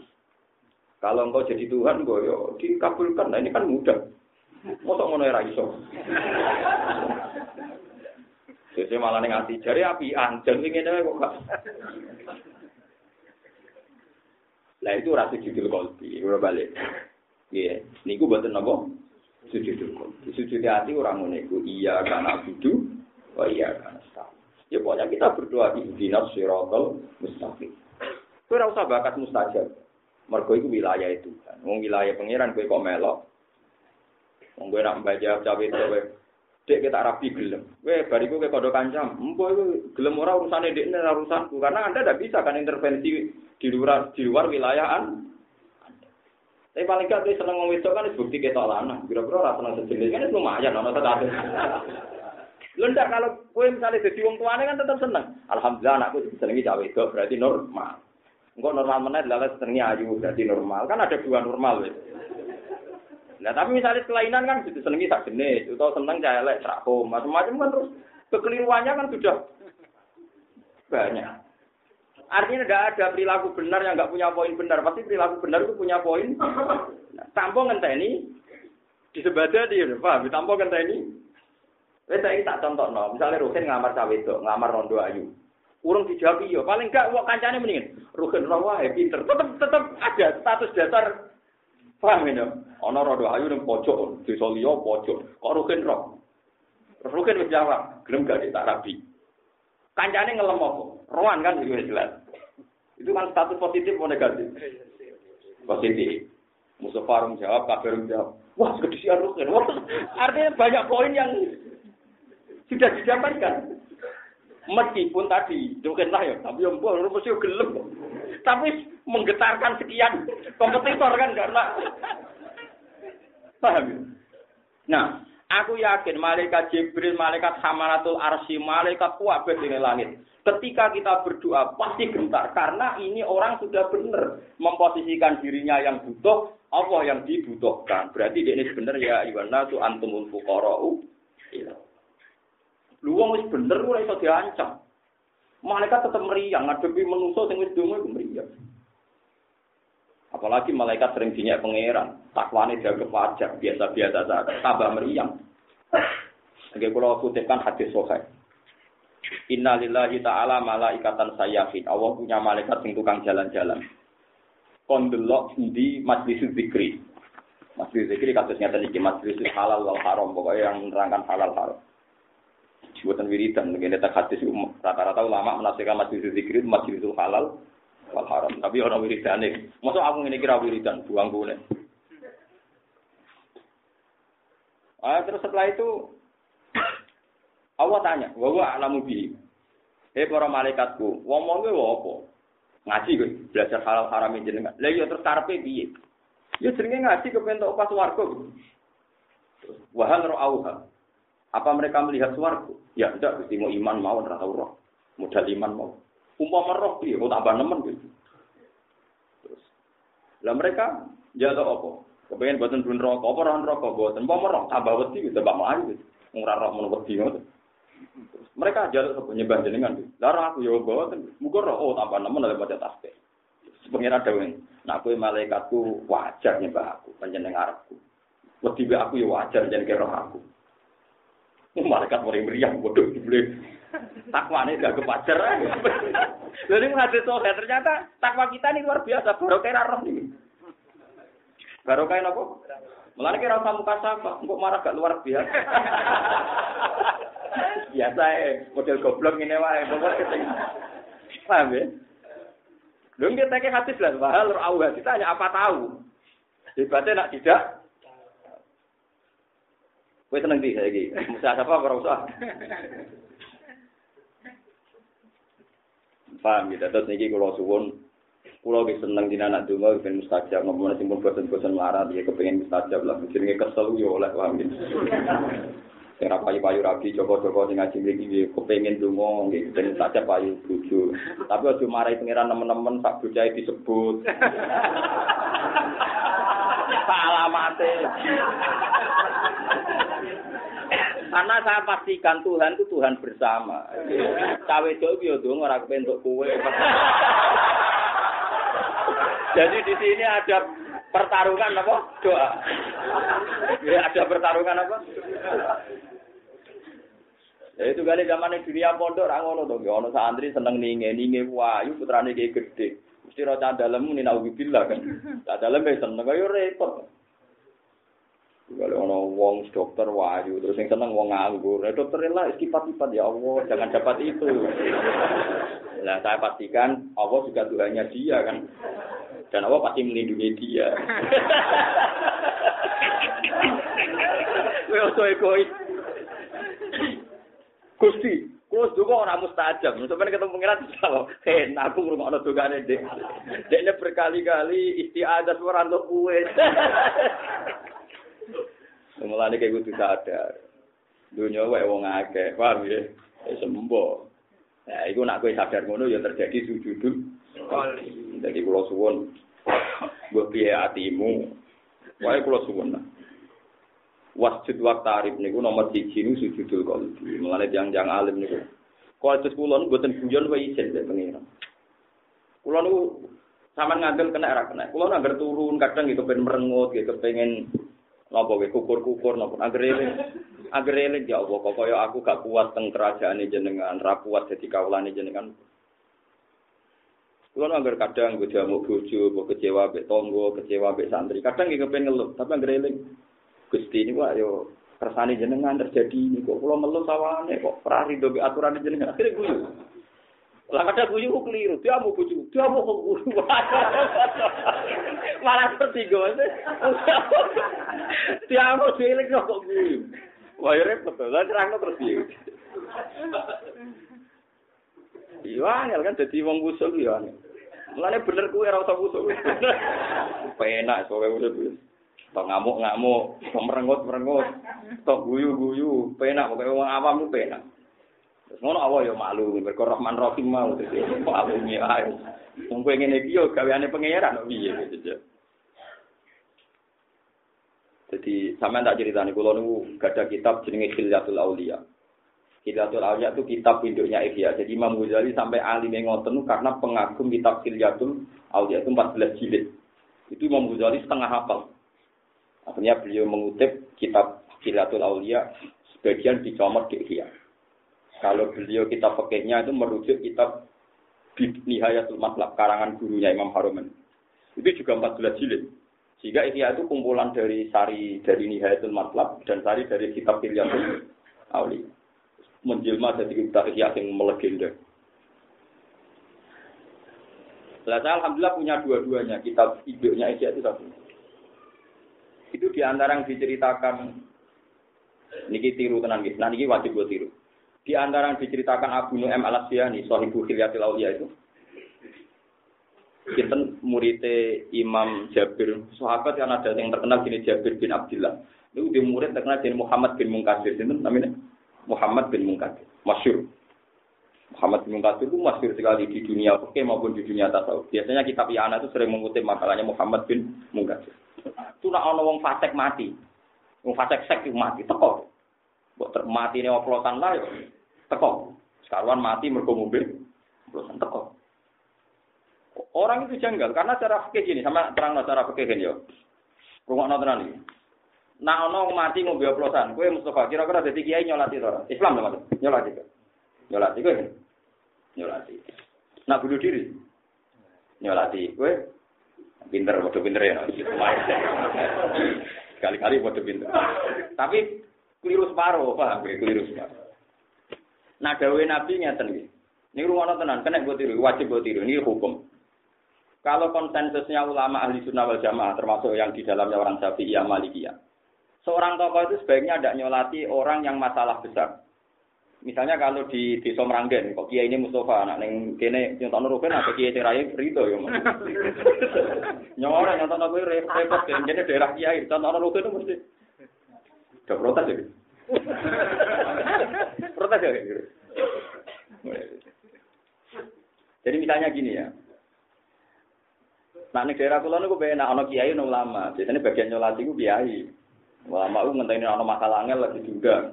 Kalau engkau jadi Tuhan, kau yo dikabulkan. Nah ini kan mudah. Mosok ngono ora iso. Jadi malah ning ati jari api anjing ngene kok gak. Lah itu rasa judul kolbi, ora balik. Iya, niku boten napa? Sujud kolbi. Sujud hati orang ngono iya karena budu, Oh iya kan Ya pokoknya kita berdoa ihdinas siratal mustaqim. Kowe ora usah bakat mustajab. Mergo iku wilayah itu kan. Wong wilayah pangeran kowe kok melok. Wong kowe nak baca cawe kowe Dek kita rapi gelem. Kowe bariku kowe kodho kancam. Empo iku gelem ora urusane dekne ora urusanku karena Anda tidak bisa kan intervensi di luar di luar wilayah an. Tapi paling gak seneng ngomong itu kan bukti kita lanang. Kira-kira ora seneng sejenis kan lumayan ana tetes. Lho ndak kalau kowe misalnya dadi wong tuane kan tetap seneng. Alhamdulillah anakku disenengi cawe itu berarti normal. Engko normal meneh adalah senengi ayu berarti normal. Kan ada dua normal wis. Nah tapi misalnya kelainan kan gitu senengi sak jenis, atau seneng cah elek, trako, macam-macam kan terus kekeliruannya kan sudah banyak. Artinya tidak ada perilaku benar yang nggak punya poin benar. Pasti perilaku benar itu punya poin. Nah, tanpa ngenteni di sebadah dia, paham? Tanpa ngenteni Wes saiki tak contohno, misalnya Ruhin ngamar itu, ngamar rondo ayu. Urung dijawab iya, paling enggak wong kancane mendingin. Ruhin ora wae pinter, tetep tetep ada status dasar paham ya. Ana rondo ayu ning pojok, desa liya pojok. Kok Ruhin ro? Ruhin wis jawab, gelem gak tak rabi. Kancane ngelem apa? Rohan kan juga jelas. Itu kan status positif atau negatif? Positif. Musuh Farum jawab, Kafir jawab. Wah, kedisian Ruhin. Artinya banyak poin yang sudah didapatkan. Meskipun tadi, mungkin lah ya, tapi yang buah, mesti gelem. Tapi menggetarkan sekian kompetitor kan, karena... Paham ya? Nah, aku yakin malaikat Jibril, malaikat Hamalatul Arsi, malaikat kuat di langit. Ketika kita berdoa pasti gentar karena ini orang sudah benar memposisikan dirinya yang butuh, Allah yang dibutuhkan. Berarti ini sebenarnya ya Iwana tu antumul fuqara'u Lu wong wis bener ora iso diancam. Malaikat tetap meriang ngadepi manusa sing wis donga iku meriang. Apalagi malaikat sering dinyak pangeran, takwane jaga wajar, biasa-biasa saja, tambah meriang. Oke, kalau kutipkan hadis sohail. Inna lillahi ta'ala malaikatan sayyafin. Allah punya malaikat sing tukang jalan-jalan. kon delok di majlis zikri. Majlis zikri kasus nyata iki majlis halal wal haram pokoknya yang menerangkan halal haram. Buatan wiridan, begini tak hadis rata-rata ulama menafsirkan majlis zikri majlis halal wal haram. Tapi orang wiridan nih, masuk aku ini kira wiridan, buang gue Ah, terus setelah itu Allah tanya, wa alamu bi. Eh para malaikatku, wong wong apa? Ngaji gue, belajar halal haram jenengan. Lah iya terus karepe piye? Ya jenenge ngaji kepentok pas warga. Wahal auha. Apa mereka melihat swarga? Ya tidak, mesti mau iman mau ora tau roh. Modal iman mau. Umpama roh piye, kok tambah nemen gitu. Terus. Lah mereka jaga apa? Kepengen buatan pun rokok, apa orang rokok buatan, mau merok tambah wedi gitu, mbak mau gitu, ngurah rok mau wedi gitu. Mereka jalur sapa nyembah jenengan. Lara aku ya buatan, muga roh oh tambah nemen oleh baca tasbih. Pengira dawuh, nak kowe malaikatku wajar nyembah aku, panjenengan arepku. Wedi aku ya wajar jenenge roh aku. Malaikat mari meriang bodoh dibeli. Takwane gak kepajar. Jadi ngadil soleh ternyata takwa kita ini luar biasa. Baru kayak roh nih. Baru kayak apa? Mulane kira usah muka sapa, kok marah gak luar biasa. Biasa ya, model goblok ini wae, pokoknya keting. Paham ya? Lu nggak tanya hadis lah, bahal awal kita hanya apa tahu. Hebatnya nak tidak. Kue seneng di saya gini, musa apa ora usah. Paham gitu, terus niki kalau suwun Kulo wis seneng dina anak donga ben mustajab ngomong sing pun bosen-bosen larat ya kepengin mustajab lah jenenge kesel yo oleh paham gitu. Sing ra payu-payu rapi joko-joko sing ngaji mriki ya kepengin donga nggih ben mustajab payu bojo. Tapi aja marahi pangeran nemen-nemen sak bocahe disebut. Alamate. Karena saya pastikan Tuhan itu Tuhan bersama. Cawe jauh yo dong ora kepentuk kue. Jadi di sini ada pertarungan apa? Doa. Ya, ada pertarungan apa? Ya itu kali zaman dunia pondok ra ngono to, ono santri seneng ninge ninge wayu putrane gede. Mesti ro dalem ni nauzubillah kan. Cah dalem wis seneng kaya repot. Kalau ono wong dokter wayu terus yang seneng wong nganggur, ya dokter lah istipat-ipat ya Allah, jangan dapat itu. Nah saya pastikan Allah juga Tuhannya dia kan. Dan Allah pasti melindungi dia. Kowe ojo egois. Gusti, kulo juga ora mustajab. Sampeyan ketemu pengiran bisa Eh, aku ngrungokno dongane Dek. Dekne berkali-kali istiadat ora untuk kuwe. Mulane kayak kudu sadar. Dunia wae wong akeh, paham ya? Sembo. Nah, iku nak kowe sadar ngono ya terjadi sujudul kali. Jadi kula suwun mbok piye atimu. Wae kula suwun. Wasjud wa tarif niku nomor 1 niku sujudul qalbi. Mulane yang-yang alim niku. Kualitas kula niku mboten guyon wae isin dek pengira. Kula niku sampean ngandel kena ora kena. Kula nangger turun kadang gitu ben merengut gitu pengen Napa we kukur-kukur napa anggere. Anggere eling ya Allah kok kaya aku gak kuat teng kerajaan jenengan, ra kuat dadi kawulane jenengan. Kulo anggar kadang gue jamu bojo, gue kecewa be tonggo, kecewa be santri. Kadang nggih kepen ngeluh, tapi eling. Gusti ini wah yo kersane jenengan terjadi ini kok kulo ngeluh sawane kok ora rido be aturan jenengan. Akhire guyu. Lah kadang guyu ku keliru, dia mau bojo, dia mau guyu. Malah seperti gue. Dia mau dieling kok guyu. Wah, repot. Lah terangno terus piye? Iya, angel kan dadi wong usul ya. Mulane bener kuwi ora usah usul. Penak sowe urip wis. Tok ngamuk-ngamuk, tok merengut-merengut, tok guyu-guyu, penak pokoke wong awam ku penak. Terus ngono awak ya malu, mergo Rahman Rahim mau dadi malu ae. Wong kowe ngene iki yo gaweane pangeran kok piye gitu. Jadi sampean tak ceritani kula niku gada kitab jenenge Khilyatul Auliya. Khilyatul Auliya itu kitab induknya Ihya. Jadi Imam Ghazali sampai alim ngoten karena pengagum kitab Khilyatul Auliya itu 14 jilid. Itu Imam Ghazali setengah hafal. Akhirnya beliau mengutip kitab Khilyatul Auliya sebagian dicomot di Ihya. Kalau beliau kitab fakihnya itu merujuk kitab Nihayatul Matlab karangan gurunya Imam Haruman. Itu juga 14 jilid. Sehingga Ihya itu kumpulan dari sari dari Nihayatul Matlab dan sari dari kitab Hilyatul Auli. Menjelma jadi kitab Ihya yang melegenda. Lah saya alhamdulillah punya dua-duanya. Kitab ibunya Ihya itu satu. Itu di antara yang diceritakan niki tiru tenan nggih. Nah niki wajib gue tiru. Di antara yang diceritakan Abu Nu'aim al-Asyani, Sohibu Hilyatil Aulia itu, kita muridnya Imam Jabir, sahabat yang ada yang terkenal gini Jabir bin Abdullah. Itu di murid terkenal jadi Muhammad bin Mungkasir, itu namanya Muhammad bin Mungkasir, masyur. Muhammad bin Mungkasir itu masyur sekali di dunia oke maupun di dunia tasawuf. Biasanya kitab Yana itu sering mengutip makalahnya Muhammad bin Mungkasir. Itu nak ono wong fasik mati, wong fasik sek mati, teko. Buat mati ini oplosan lah, teko. Sekarang mati mergo mobil, oplosan teko. Orang itu janggal karena cara fikih gini sama terang cara fikih gini yo. Rumah nonton ini. Nah ono mati mobil oplosan, gue Mustafa kira-kira jadi kiai nyolati ora? Islam dong nyolati kok. Nyolati gue. Nyolati. Nak bunuh diri. Nyolati gue. Pinter, bodoh pinter ya. Kali-kali bodoh pinter. Tapi keliru separuh, paham gue keliru separuh. Nah dawe nabi ngeten iki. Ini rumah tenan, kena gue tiru, wajib gue tiru, ini hukum. Kalau konsensusnya ulama ahli sunnah wal jamaah, termasuk yang di dalamnya orang syafi'iyah malikiyah. Seorang tokoh itu sebaiknya tidak nyolati orang yang masalah besar. Misalnya kalau di desa Meranggen, kok kiai ini Mustafa, anak neng kene nyontok rugen atau kiai cerai Rito ya. Nyora nyontok nurugen repot, kene daerah kiai, contoh rugen itu mesti. Udah protes ya. protes ya. Jadi misalnya gini ya. Nah, ning daerah kula niku benak ana kiai ana ulama. Biasanya bagian nyolati ku kiai. Ulama ku ngenteni ana masalah angel lagi juga.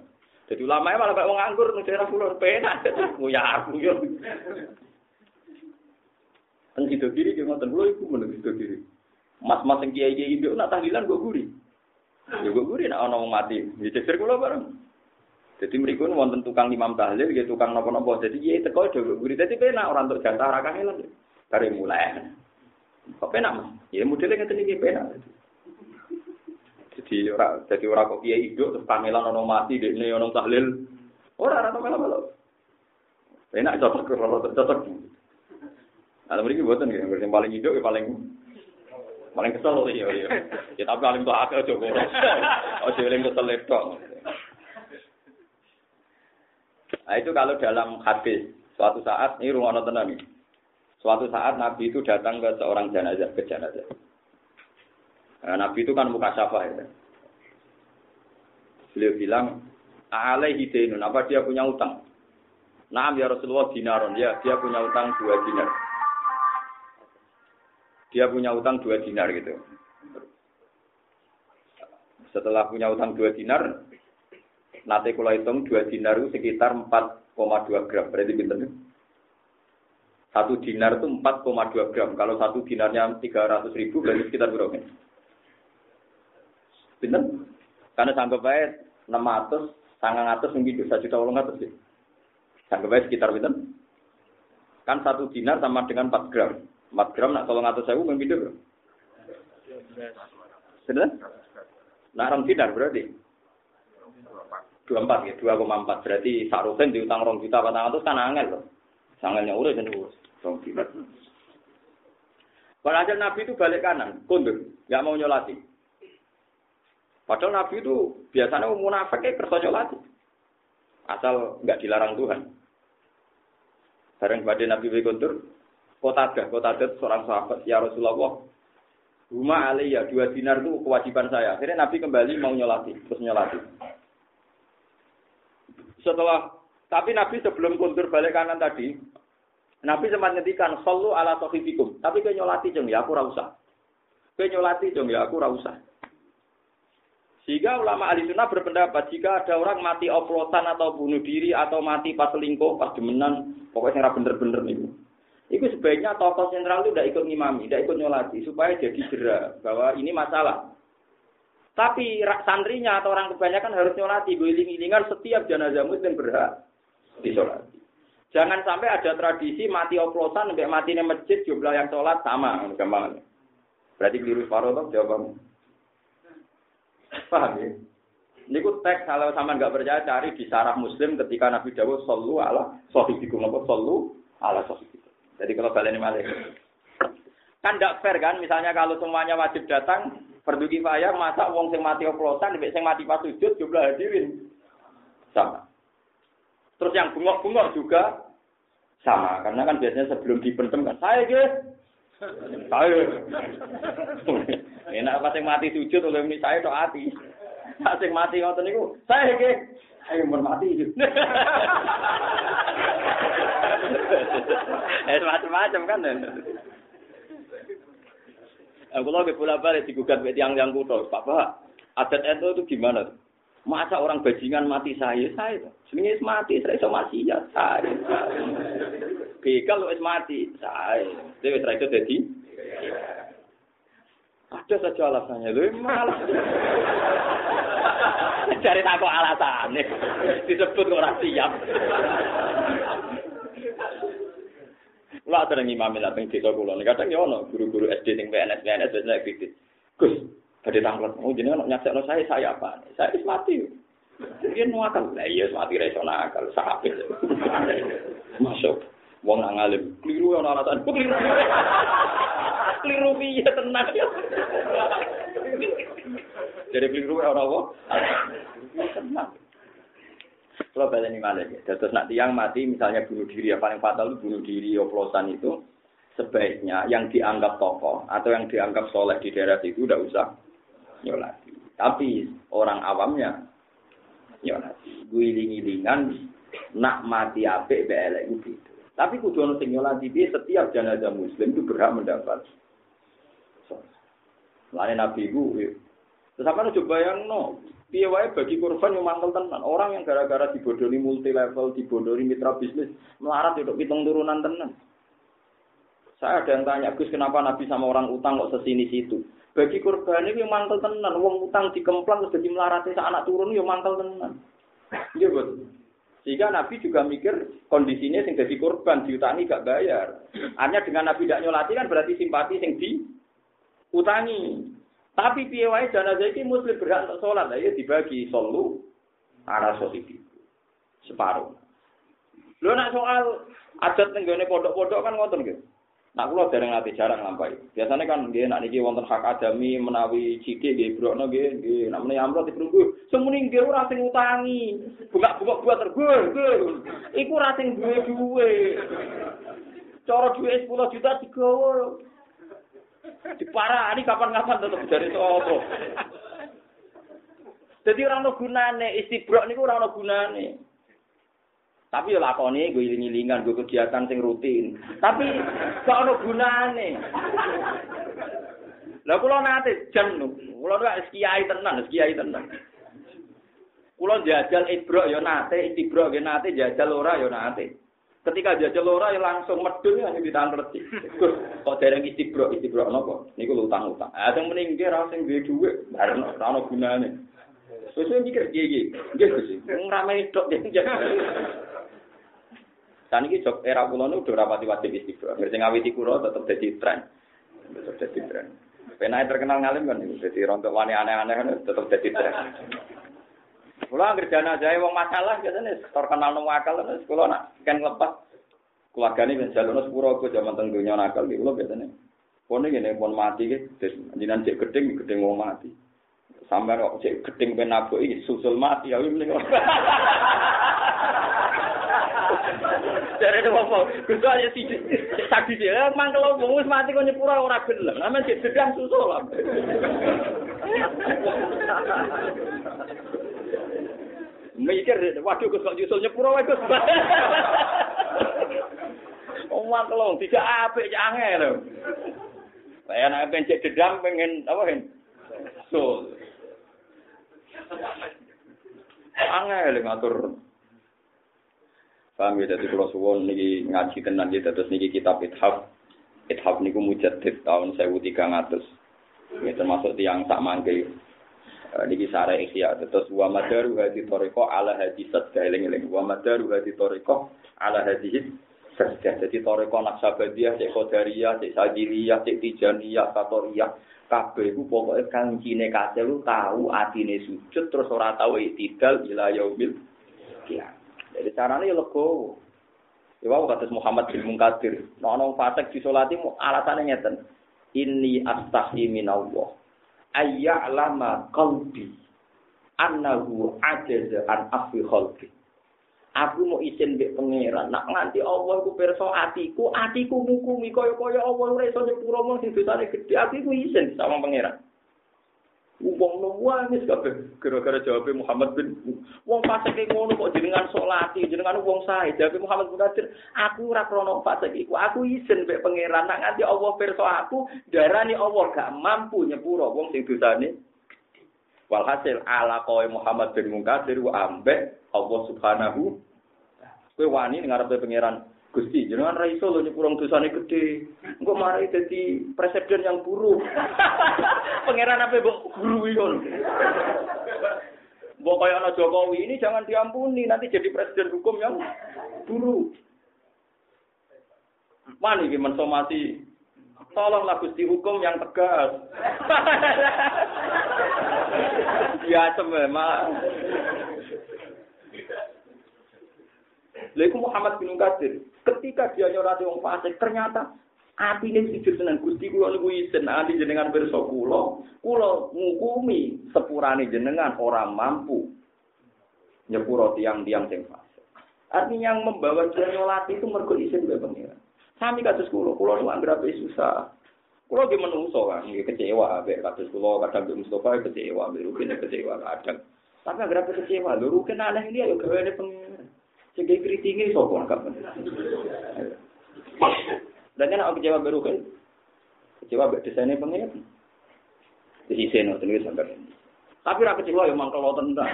Jadi ulama malah kayak wong nganggur ning daerah kula penak. Ya aku yo. Teng sido kiri ki ngoten kula iku meneng sido kiri. Mas-mas sing kiai-kiai ndek nak tahlilan kok guri. Ya kok guri nak ana wong mati. Ya cecer kula bareng. Jadi mereka wonten tukang imam tahlil, ya tukang nopo-nopo. Jadi ya teko do guri. Jadi penak orang untuk jatah rakangelan. Kare mulai. Kok penak mas? Ya modelnya ngeten iki penak. Jadi ora jadi ora kok kiai hidup terus pamelan ono mati dekne ono tahlil. Ora ora melo-melo. Penak cocok cocok cocok. Nah, mriki boten ya, yang paling hidup ya paling paling kesel ya ya. Ya tapi paling tuh akal aja kok. Ojo eling kesel tok. Nah itu kalau dalam hadis suatu saat ini rumah tenan nih. Suatu saat Nabi itu datang ke seorang jenazah, ke jenazah. Nah, Nabi itu kan muka syafa ya. Beliau bilang, alaihi dainun, apa dia punya utang? Nah, ya Rasulullah dinaron, ya dia punya utang dua dinar. Dia punya utang dua dinar gitu. Setelah punya utang dua dinar, nanti kalau hitung dua dinar itu sekitar 4,2 gram. Berarti pinter satu dinar itu 4,2 gram. Kalau satu dinarnya 300 ribu, berarti sekitar berapa? Bener? Karena sanggup baik 600, sangat atas mungkin bisa juta ulang atas sih. Sanggup baik sekitar bener? Kan satu dinar sama dengan 4 gram. 4 gram nak tolong atas saya mungkin berapa? Bener? Nah, ram dinar berarti? 24 ya, 2,4 berarti sarusen diutang rong juta patang atus kan angel loh. Sangalnya urus dan urus. Rong dinar. Padahal Nabi itu balik kanan, kundur, nggak mau nyolati. Padahal Nabi itu biasanya munafik kayak kerja nyolati. Asal nggak dilarang Tuhan. Bareng pada Nabi kundur, kota ada, kota ada seorang sahabat, ya Rasulullah, rumah aliyah dua dinar itu kewajiban saya. Akhirnya Nabi kembali mau nyolati, terus nyolati. Setelah, tapi Nabi sebelum kundur balik kanan tadi, Nabi sempat ngetikan, Sallu ala sohibikum. Tapi kayak nyolati jeng, ya aku rausa. Kayak nyolati jeng, ya aku rausa. Sehingga ulama ahli sunnah berpendapat, jika ada orang mati oplosan atau bunuh diri, atau mati pas selingkuh, pas demenan, pokoknya bener-bener nih. Itu sebaiknya tokoh sentral itu tidak ikut ngimami, tidak ikut nyolati, supaya jadi jera bahwa ini masalah. Tapi santrinya atau orang kebanyakan harus nyolati, guling-gilingan setiap jenazah muslim berhak disolati. Jangan sampai ada tradisi mati oplosan sampai mati di masjid jumlah yang sholat sama gampang. Berarti keliru separuh toh jawabanmu. Paham ya? Niku teks kalau sama nggak percaya cari di sarah Muslim ketika Nabi Dawud sallu ala sahibikum apa sallu ala sahibikum. Jadi kalau kalian malah kan tidak fair kan? Misalnya kalau semuanya wajib datang fardu kifayah masa wong sing mati oplosan sing mati pas sujud jumlah hadirin. Sama. Terus yang bungok-bungok juga sama. Karena kan biasanya sebelum dipendem kan saya guys saya. Enak pas yang mati sujud oleh ini saya tok hati pas yang mati ngoten saya guys saya mau mati eh macam-macam kan Aku lagi bola balik digugat ke tiang yang kudo, Pak Pak. Adat itu itu gimana? Masa orang bajingan mati saya, saya. Sebenarnya mati, saya sama mati ya saya. Begal lu mati, saya. Dia wis itu jadi. Ada saja alasannya, lu malah. Cari tak alasannya, disebut orang siap. Lah ada imam lah ping desa kula. Kadang ya ono guru-guru SD sing PNS PNS biasanya kritis. Gus, badhe tanglet. Oh jenengan nyaksekno saya saya apa? Saya wis mati. Dia nuakal. Lah iya mati ra nakal. Masuk. Wong nang alim. Kliru ono alasan. Kliru. Kliru piye tenang ya. Jadi kliru ora apa? Tenang. Kalau ini malah ya. Terus nak tiang mati misalnya bunuh diri ya paling fatal itu bunuh diri oplosan itu sebaiknya yang dianggap tokoh atau yang dianggap soleh di daerah itu udah usah nyolati. Tapi orang awamnya nyolati. Guiling-gilingan nak mati apik belek itu. Tapi kudu ono sing nyolati setiap jenazah muslim itu berhak mendapat. Lain Nabi itu, terus apa coba yang no, Piye bagi korban yang tenan. Orang yang gara-gara dibodoni multi level, dibodoni mitra bisnis, melarat untuk hitung turunan tenan. Saya ada yang tanya, Gus, kenapa Nabi sama orang utang kok sesini situ? Bagi korban ini yang tenan, uang utang dikemplang terus jadi melarat anak turun yang tenan. Iya betul. Sehingga Nabi juga mikir kondisinya sing jadi korban diutangi gak bayar. Hanya dengan Nabi tidak nyolati kan berarti simpati sing di utangi. Tapi piye wae jenazah iki muslim berhak untuk sholat, ya dibagi solu arah sohibi. Separuh. Lo nak soal adat tenggone pondok-pondok kan ngoten gitu. Nak kula dereng nate jarang lampai. Biasanya kan nggih nak niki wonten hak adami menawi ciki nggih brokno nggih nggih nak menawi amrot diprunggu. Semuni nggih ora sing utangi. Buka-buka buat tergul. Iku ora sing duwe duwe. Cara duwe 10 juta digawa. Diparani kapan-kapan tetep dari sapa. Jadi orang no gunane istibrok niku ora ono gunane. Tapi yo lakoni gue iling-ilingan, gue kegiatan sing rutin. Tapi gak ono gunane. Lah kula nate jan kula nek kiai tenan, kiai tenan. Kula jajal ibrok yo nate, istibrok yo nate, jajal ora yo nate. Ketika jajal ora ya langsung medun ya di. Kok dereng istibrok, istibrok napa? Niku utang-utang. Ah sing meninggi ra sing duwe dhuwit, bareng ora ono gunane. Wis mikir piye iki? Nggih Gus. Wong rame tok Dan ini jok era kulo nu udah rapati wajib istiqomah. Nggak sing ngawiti kulo tetap jadi tren, tetap jadi tren. Penai terkenal ngalim kan, jadi rontok wani aneh-aneh kan tetap jadi tren. Kulo kerjaan aja wong masalah biasanya terkenal nemu akal terus kulo nak kan lepas keluarga ini bisa jalur sepuro ke zaman tentunya nakal gitu kulo biasanya. Pon ini pon mati gitu, jinan cek gedeng gedeng wong mati. Sampai kok cek gedeng penabu ini susul mati ya ini. Dari itu apa? Gus aja sih, sakit dia. Emang kalau wong mati kok nyepura ora gelem. Namanya cek gedang susul lah. mikir waduh Gus kok nyusul nyepuro wae Gus. Omah kelong tidak apik ya angel. Saya nak pencet dedam pengen apa hen? So. Angel ngatur. Paham ya, jadi kalau suwon niki ngaji tenan gitu, terus niki kitab ithaf. Ithaf niku mujaddid tahun 1300. Ini termasuk tiang tak mangke Eh, niki sare ikhya terus wa madaru hadi toriko ala hadi sadka eling eling wa madaru hadi toriko ala hadi Sesdah. Jadi toreko naksabadiyah, cek kodariyah, cek sajiliyah, cek tijaniyah, satoriyah. Kabeh iku pokoke kancine kasil lu tahu atine sujud terus ora tahu itidal ila yaumil kiamat. Jadi carane ya legowo. Ya wau kados Muhammad bin Munkadir. Ana fasik disolati alasane ngeten. Inni astahi minallah. Ayya'lama qalbi annahu ajaza an afi khalqi. Aku mau izin mbek pangeran. Nak nganti Allah iku pirsa atiku, atiku ngukumi kaya-kaya Allah ora iso nyepuro mung sing dosane gedhe. Aku iku izin sama pangeran. Wong nangis kabeh. Gara-gara jawab Muhammad bin wong fasik ngono kok jenengan salati, jenengan wong sae. Jawab Muhammad bin Qadir, aku ora krono fasik iku. Aku izin mbek pangeran. Nak nganti Allah pirsa aku, darani Allah gak mampu nyepuro wong sing dosane. Walhasil ala kowe Muhammad bin Munkadir wa ambek Allah Subhanahu kowe wani ngarepe pangeran Gusti, jenengan ra iso lho nyepurang dosane gede. Engko mari dadi presiden yang buruk. Pangeran apa mbok guru iki kon. Mbok kaya ana Jokowi ini jangan diampuni, nanti jadi presiden hukum yang buruk. Mana iki mensomasi Tolonglah Gusti hukum yang tegas. ya memang. Lalu Muhammad bin Qadir, ketika dia nyorati wong fasik, ternyata hati ini sujud seneng Gusti kula niku ati jenengan pirsa kula, kula ngukumi sepurane jenengan orang mampu nyepuro tiang-tiang sing fasik. Artinya yang membawa dia nyolati itu mergo isin mbek pengiran. Sami kados kula, kula niku anggere susah. Kulo ge menungso kan, ge kecewa ambek kula kadang mbek Mustofa kecewa, mbek kecewa kadang. Tapi agar kecewa, lho Rukin aneh ini ayo gaweane pengiran. Kritiknya sapa angkat. Dan kan aku kecewa baru kan. Kecewa mbek desainnya pengen. Di sisi ngoten iki sampai. Tapi ra kecewa ya mangkel tentang.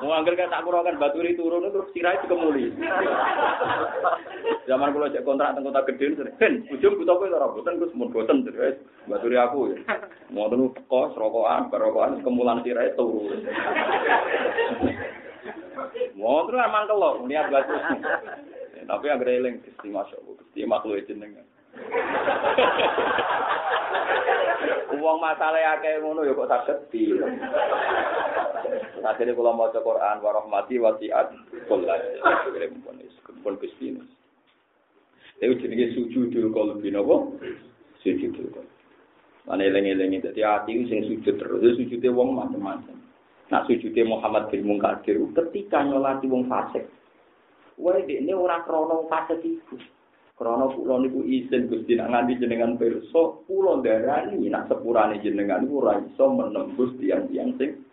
Mau angger kan tak kurangan baturi turun terus sirai dikemuli. Zaman kula cek kontrak teng kota gede ben ujung butuh kowe ora boten Gus mun boten terus baturi aku ya. Mau tenu kos rokokan, rokokan kemulan sirai turu. Mau terus emang kalau niat batu. Tapi yang eling Gusti Masya Allah, Gusti makhluk jenengan. Uang masalah akeh ngono ya kok saged di. Akhirnya kalau mau Quran warahmati wasiat kullas. Pun Gusti ini. Itu jenenge sujudul qalbi napa? Sujudul qalbi. Mana eling-eling dadi ati sing sujud terus sujude wong macam-macam. Nak sujudnya Muhammad bin Munkadir ketika nyolati wong fasik. Wae ini ora krana fasik iku. Krana kula niku izin Gusti nak nganti jenengan pirsa, kula darani nak sepurane jenengan niku ora iso menembus tiang-tiang sing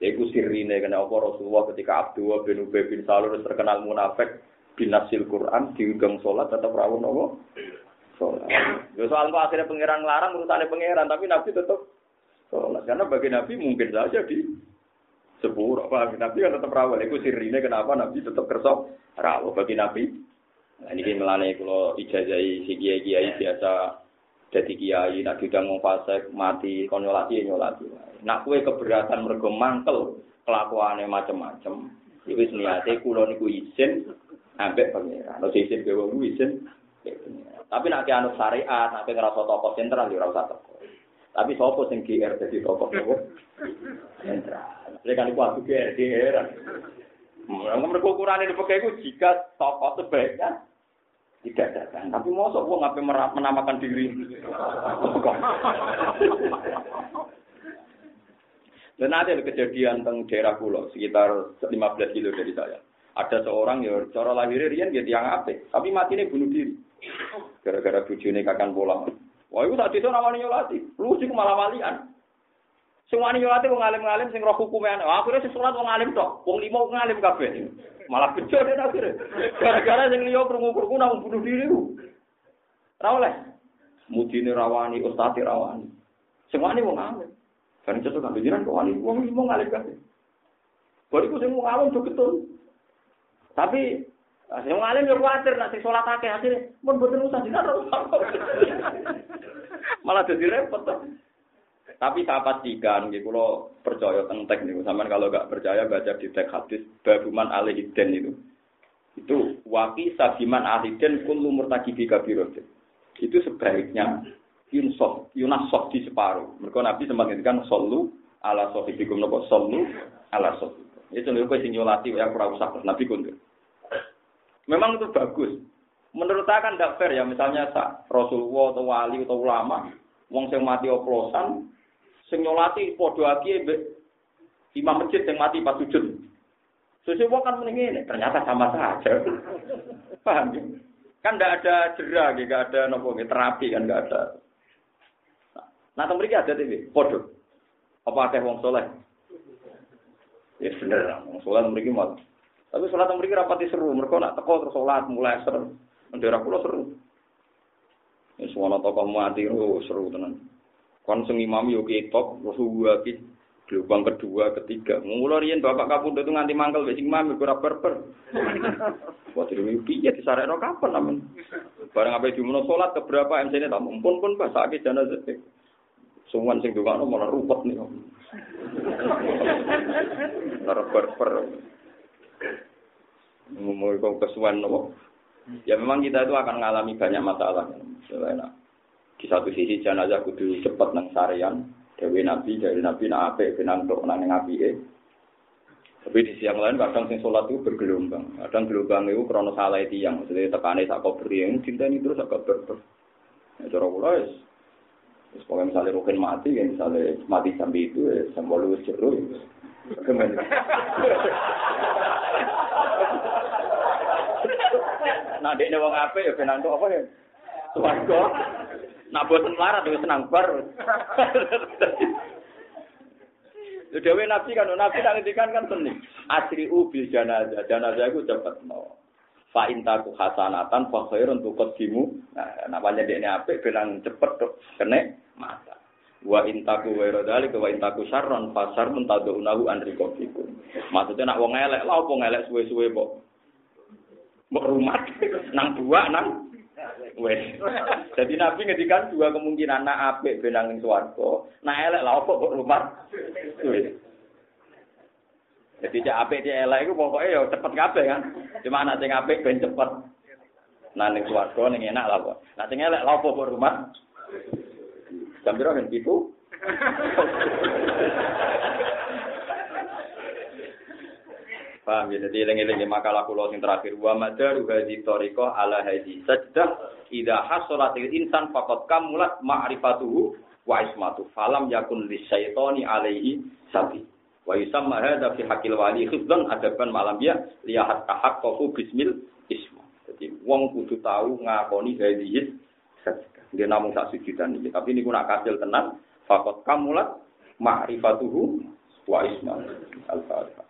Iku sirine kena apa Rasulullah ketika Abdullah bin Ubay bin Salul terkenal munafik binasil Quran diundang sholat tetap rawon apa? Sholat. Yo soal akhirnya pangeran larang urusane pangeran tapi Nabi tetap sholat. Karena bagi Nabi mungkin saja di sepuluh. Apa Nabi kan tetap rawat. Itu sirine kenapa Nabi tetap kersok rawat bagi Nabi. Nah, ini melane kalau ijazai si kiai kiai biasa jadi kiai nak mau fasek mati konyolati nyolati. Nak kue keberatan mergo mangkel kelakuannya macam-macam. Iku niate kula niku izin ambek pangeran. Nek izin ke wong izin Tapi nak anut syariat, nak ngerasa tokoh sentral ya ora usah tapi sopo sing GR jadi tokoh nopo? Sentral. Jadi kan iku aku GR GR. Mereka ukuran ini pakai itu jika tokoh sebaiknya tidak datang. Tapi mosok gua ngapain menamakan diri? Dan ada kejadian tentang daerah pulau sekitar 15 kilo dari saya. Ada seorang ya cara lahirnya dia tiang apik, tapi mati ini bunuh diri. Gara-gara bujune kakan pulang. Wah, itu tadi itu namanya nyolati. Lu sih malah walian. Semua nyolati wong alim-alim sing roh hukumnya. Wah, akhirnya sing sholat wong alim tok. Wong lima wong alim kabeh. Malah bejo deh akhirnya. Gara-gara sing liya krungu-krungu nang bunuh diri. Ora oleh. Mudine rawani, ustadi rawani. Semua ini wong alim. Kan itu kan pikiran kok wali wong lima ngalim kabeh. Bariku sing wong alim betul. Tapi Sing ngalim yo kuwatir nek sing salat akeh akhire mun boten usah dinar Malah jadi repot. Tapi saya pastikan, gitu, kalau percaya tentang tek nih, kalau nggak percaya baca di teks hadis, babuman alihiden itu. Itu waki sabiman ahiden kullu murtakibi kabirotin. Itu sebaiknya yunsof, yunasof di separuh. Mereka Nabi sempat ngendikan solu ala sohibikum nopo solu ala sohibikum. Itu lho kowe sing nyolati ya ora usah Nabi kundur. Memang itu bagus. Menurut saya kan tidak fair ya, misalnya sak Rasulullah atau wali atau ulama, wong sing mati oplosan, sing nyolati padha aki imam masjid yang mati pas sujud. Sesuai kan mending ini, ternyata sama saja. Paham ya? Kan tidak ada jera, tidak ada nopo terapi kan tidak ada. Nah, nah mereka ada TV, podo. Apa ada wong soleh? Ya bener, wong soleh mereka mau. Tapi sholat mereka rapati seru, mereka nak teko terus sholat mulai seru. Daerah kula seru. Ya suwana tokoh mati oh, seru tenan. Kon sing imam yo ketok, terus ki gelombang kedua, ketiga. Mula riyen bapak kapundhut itu nganti mangkel wis imam iku ora berber. Wah, dhewe piye disarekno kapan amen. Bareng ape dimuno salat ke berapa MC-ne tak mumpun pun pas sakit jenazah. Sungguhan sing dongakno malah rupet nih. Ora berber. Ngomong kok kesuwen nopo. Ya memang kita itu akan mengalami banyak masalah. Misalnya, di satu sisi jenazah kudu cepat nang sarian, dewi nabi, dari nabi nak ape, benang untuk nang nabi eh. Tapi di siang lain kadang sing sholat itu bergelombang. Kadang gelombang itu krono salah itu yang maksudnya tekane sak beri yang ini terus agak berber. Ya cara kula wis Terus pokoknya misalnya rukin mati, ya misalnya mati sampai itu, ya sampai lu jeru. Bagaimana? Nah, dia wong apik ya ben apa ya? Swarga. Nak boten melarat wis senang bar. Dewe nabi kan nabi tak ngendikan kan tenan. Asri ubil janazah. Janazah iku cepet mau. Fa intaku hasanatan fa khairun tuqaddimu. Nah, namanya dekne apik bilang cepet tok kene mata. Wa intaku wa radali wa intaku syarron fa syarrun tad'unahu an riqabikum. Maksudnya nak wong elek lha opo ngelek suwe-suwe kok. Mbok rumah nang dua nang wes. Jadi Nabi ngedikan dua kemungkinan nak apik benang ning swarga, nak elek lha opo kok rumah. Wes. Jadi cek apik cek elek iku pokoke ya cepet kabeh kan. Cuma anak sing apik ben cepet. Nah ning swarga ning enak lah kok. Nah sing elek lha opo rumah. Jam piro kan? Paham ya, jadi eling-eling makalah kula sing terakhir. Wa madaru hadhi tariqah ala hadhi sajdah. Idza hasolatil insan faqad kamulat ma'rifatuhu wa ismatu falam yakun lisyaitani alaihi sabi. Wa yusamma hadza fi haqqil wali khifdan adaban malam ya lihat tahaqqaqu bismil isma. Jadi wong kudu tahu ngakoni hadhi sajdah. Dia namung sak sujudan iki. Tapi niku nak kasil tenan. Faqad kamulat ma'rifatuhu wa ismatu al-fatihah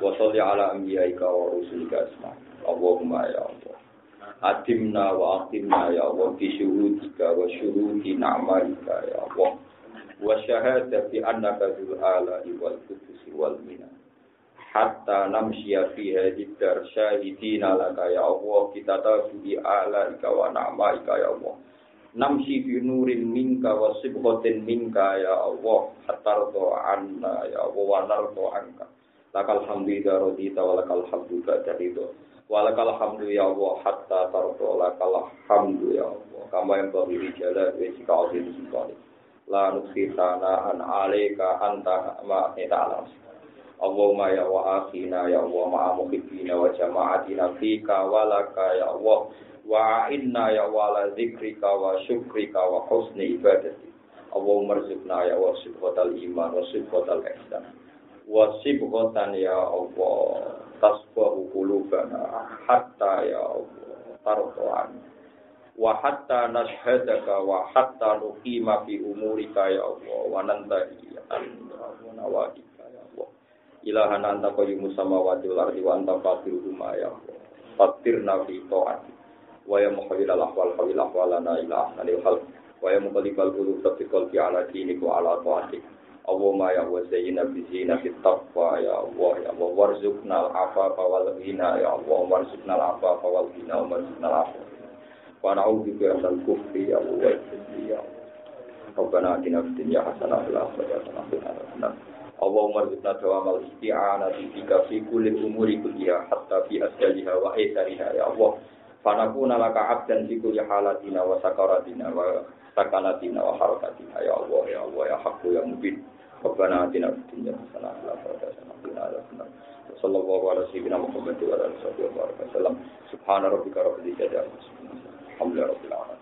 wa sholli ala anbiyaika wa rusulika ajma'in Allahumma ya Allah. Atimna wa atimna ya Allah bi syuhudika wa syuhudi na'malika ya Allah. Wa syahadati annaka dzul ala'i wal qudusi wal mina. Hatta namsyiya fi hadhihi dar syahidina laka ya Allah. Kita tabi ala'ika wa na'malika ya Allah. Namsi bi nurin minka wa sibghatin minka ya Allah. Hatta anna ya Allah wa nardo anka lakal hamdu idza radita wa lakal hamdu ridha Walakal hamdu ya Allah hatta tardo lakal hamdu ya Allah. Kama yang bagi rijala wa jika azim sultani. La nuksi an alika anta ma alam. Allahumma ya wa akhina ya Allah ma'a muhibbina wa jama'atina fika walaka ya Allah. Wa inna ya wa zikrika wa syukrika wa husni ibadati. Allahumma rizukna ya wa sibghatal iman wa ihsan. Wa sibghatan ya Allah tasbahu qulubana hatta ya Allah tardoan. Wa hatta nashhadaka wa hatta nuqima fi umurika ya Allah wa nantahi an nawajika ya Allah. Ilahan anta qayyumus samawati wal ardi wa anta fatiruhuma ya Allah. Fatirna fi ta'ati. Wa ya muhawwil al-ahwal hawil ahwalana ila ahsanil khalq wa ya muqallibal qulub tsabbit qalbi ala dinik wa ala ta'atik Allahumma ya wa zayyina bi zinatit taqwa ya Allah ya Allah warzuqna al-afafa wal ghina ya Allah warzuqna al-afafa wal ghina wa warzuqna al-afafa. Wa na'udzu bika min al-kufri ya Allah ya Allah. Rabbana atina fid dunya hasanah wa fil akhirati hasanah wa Allahumma rizqna dawamal isti'anati bika fi kulli umuri kulliha hatta fi asjaliha wa aisariha ya Allah. Fanakuna laka abdan fi kulli halatina wa sakaratina wa sakanatina wa harakatina ya Allah ya Allah ya haqqu ya mubin. Rabbana atina fid dunya hasanah wa fil akhirati hasanah sallallahu ala sayyidina Muhammad wa alihi wa sahbihi wa sallam. Subhana rabbika rabbil izzati amma yasifun alhamdulillahi rabbil alamin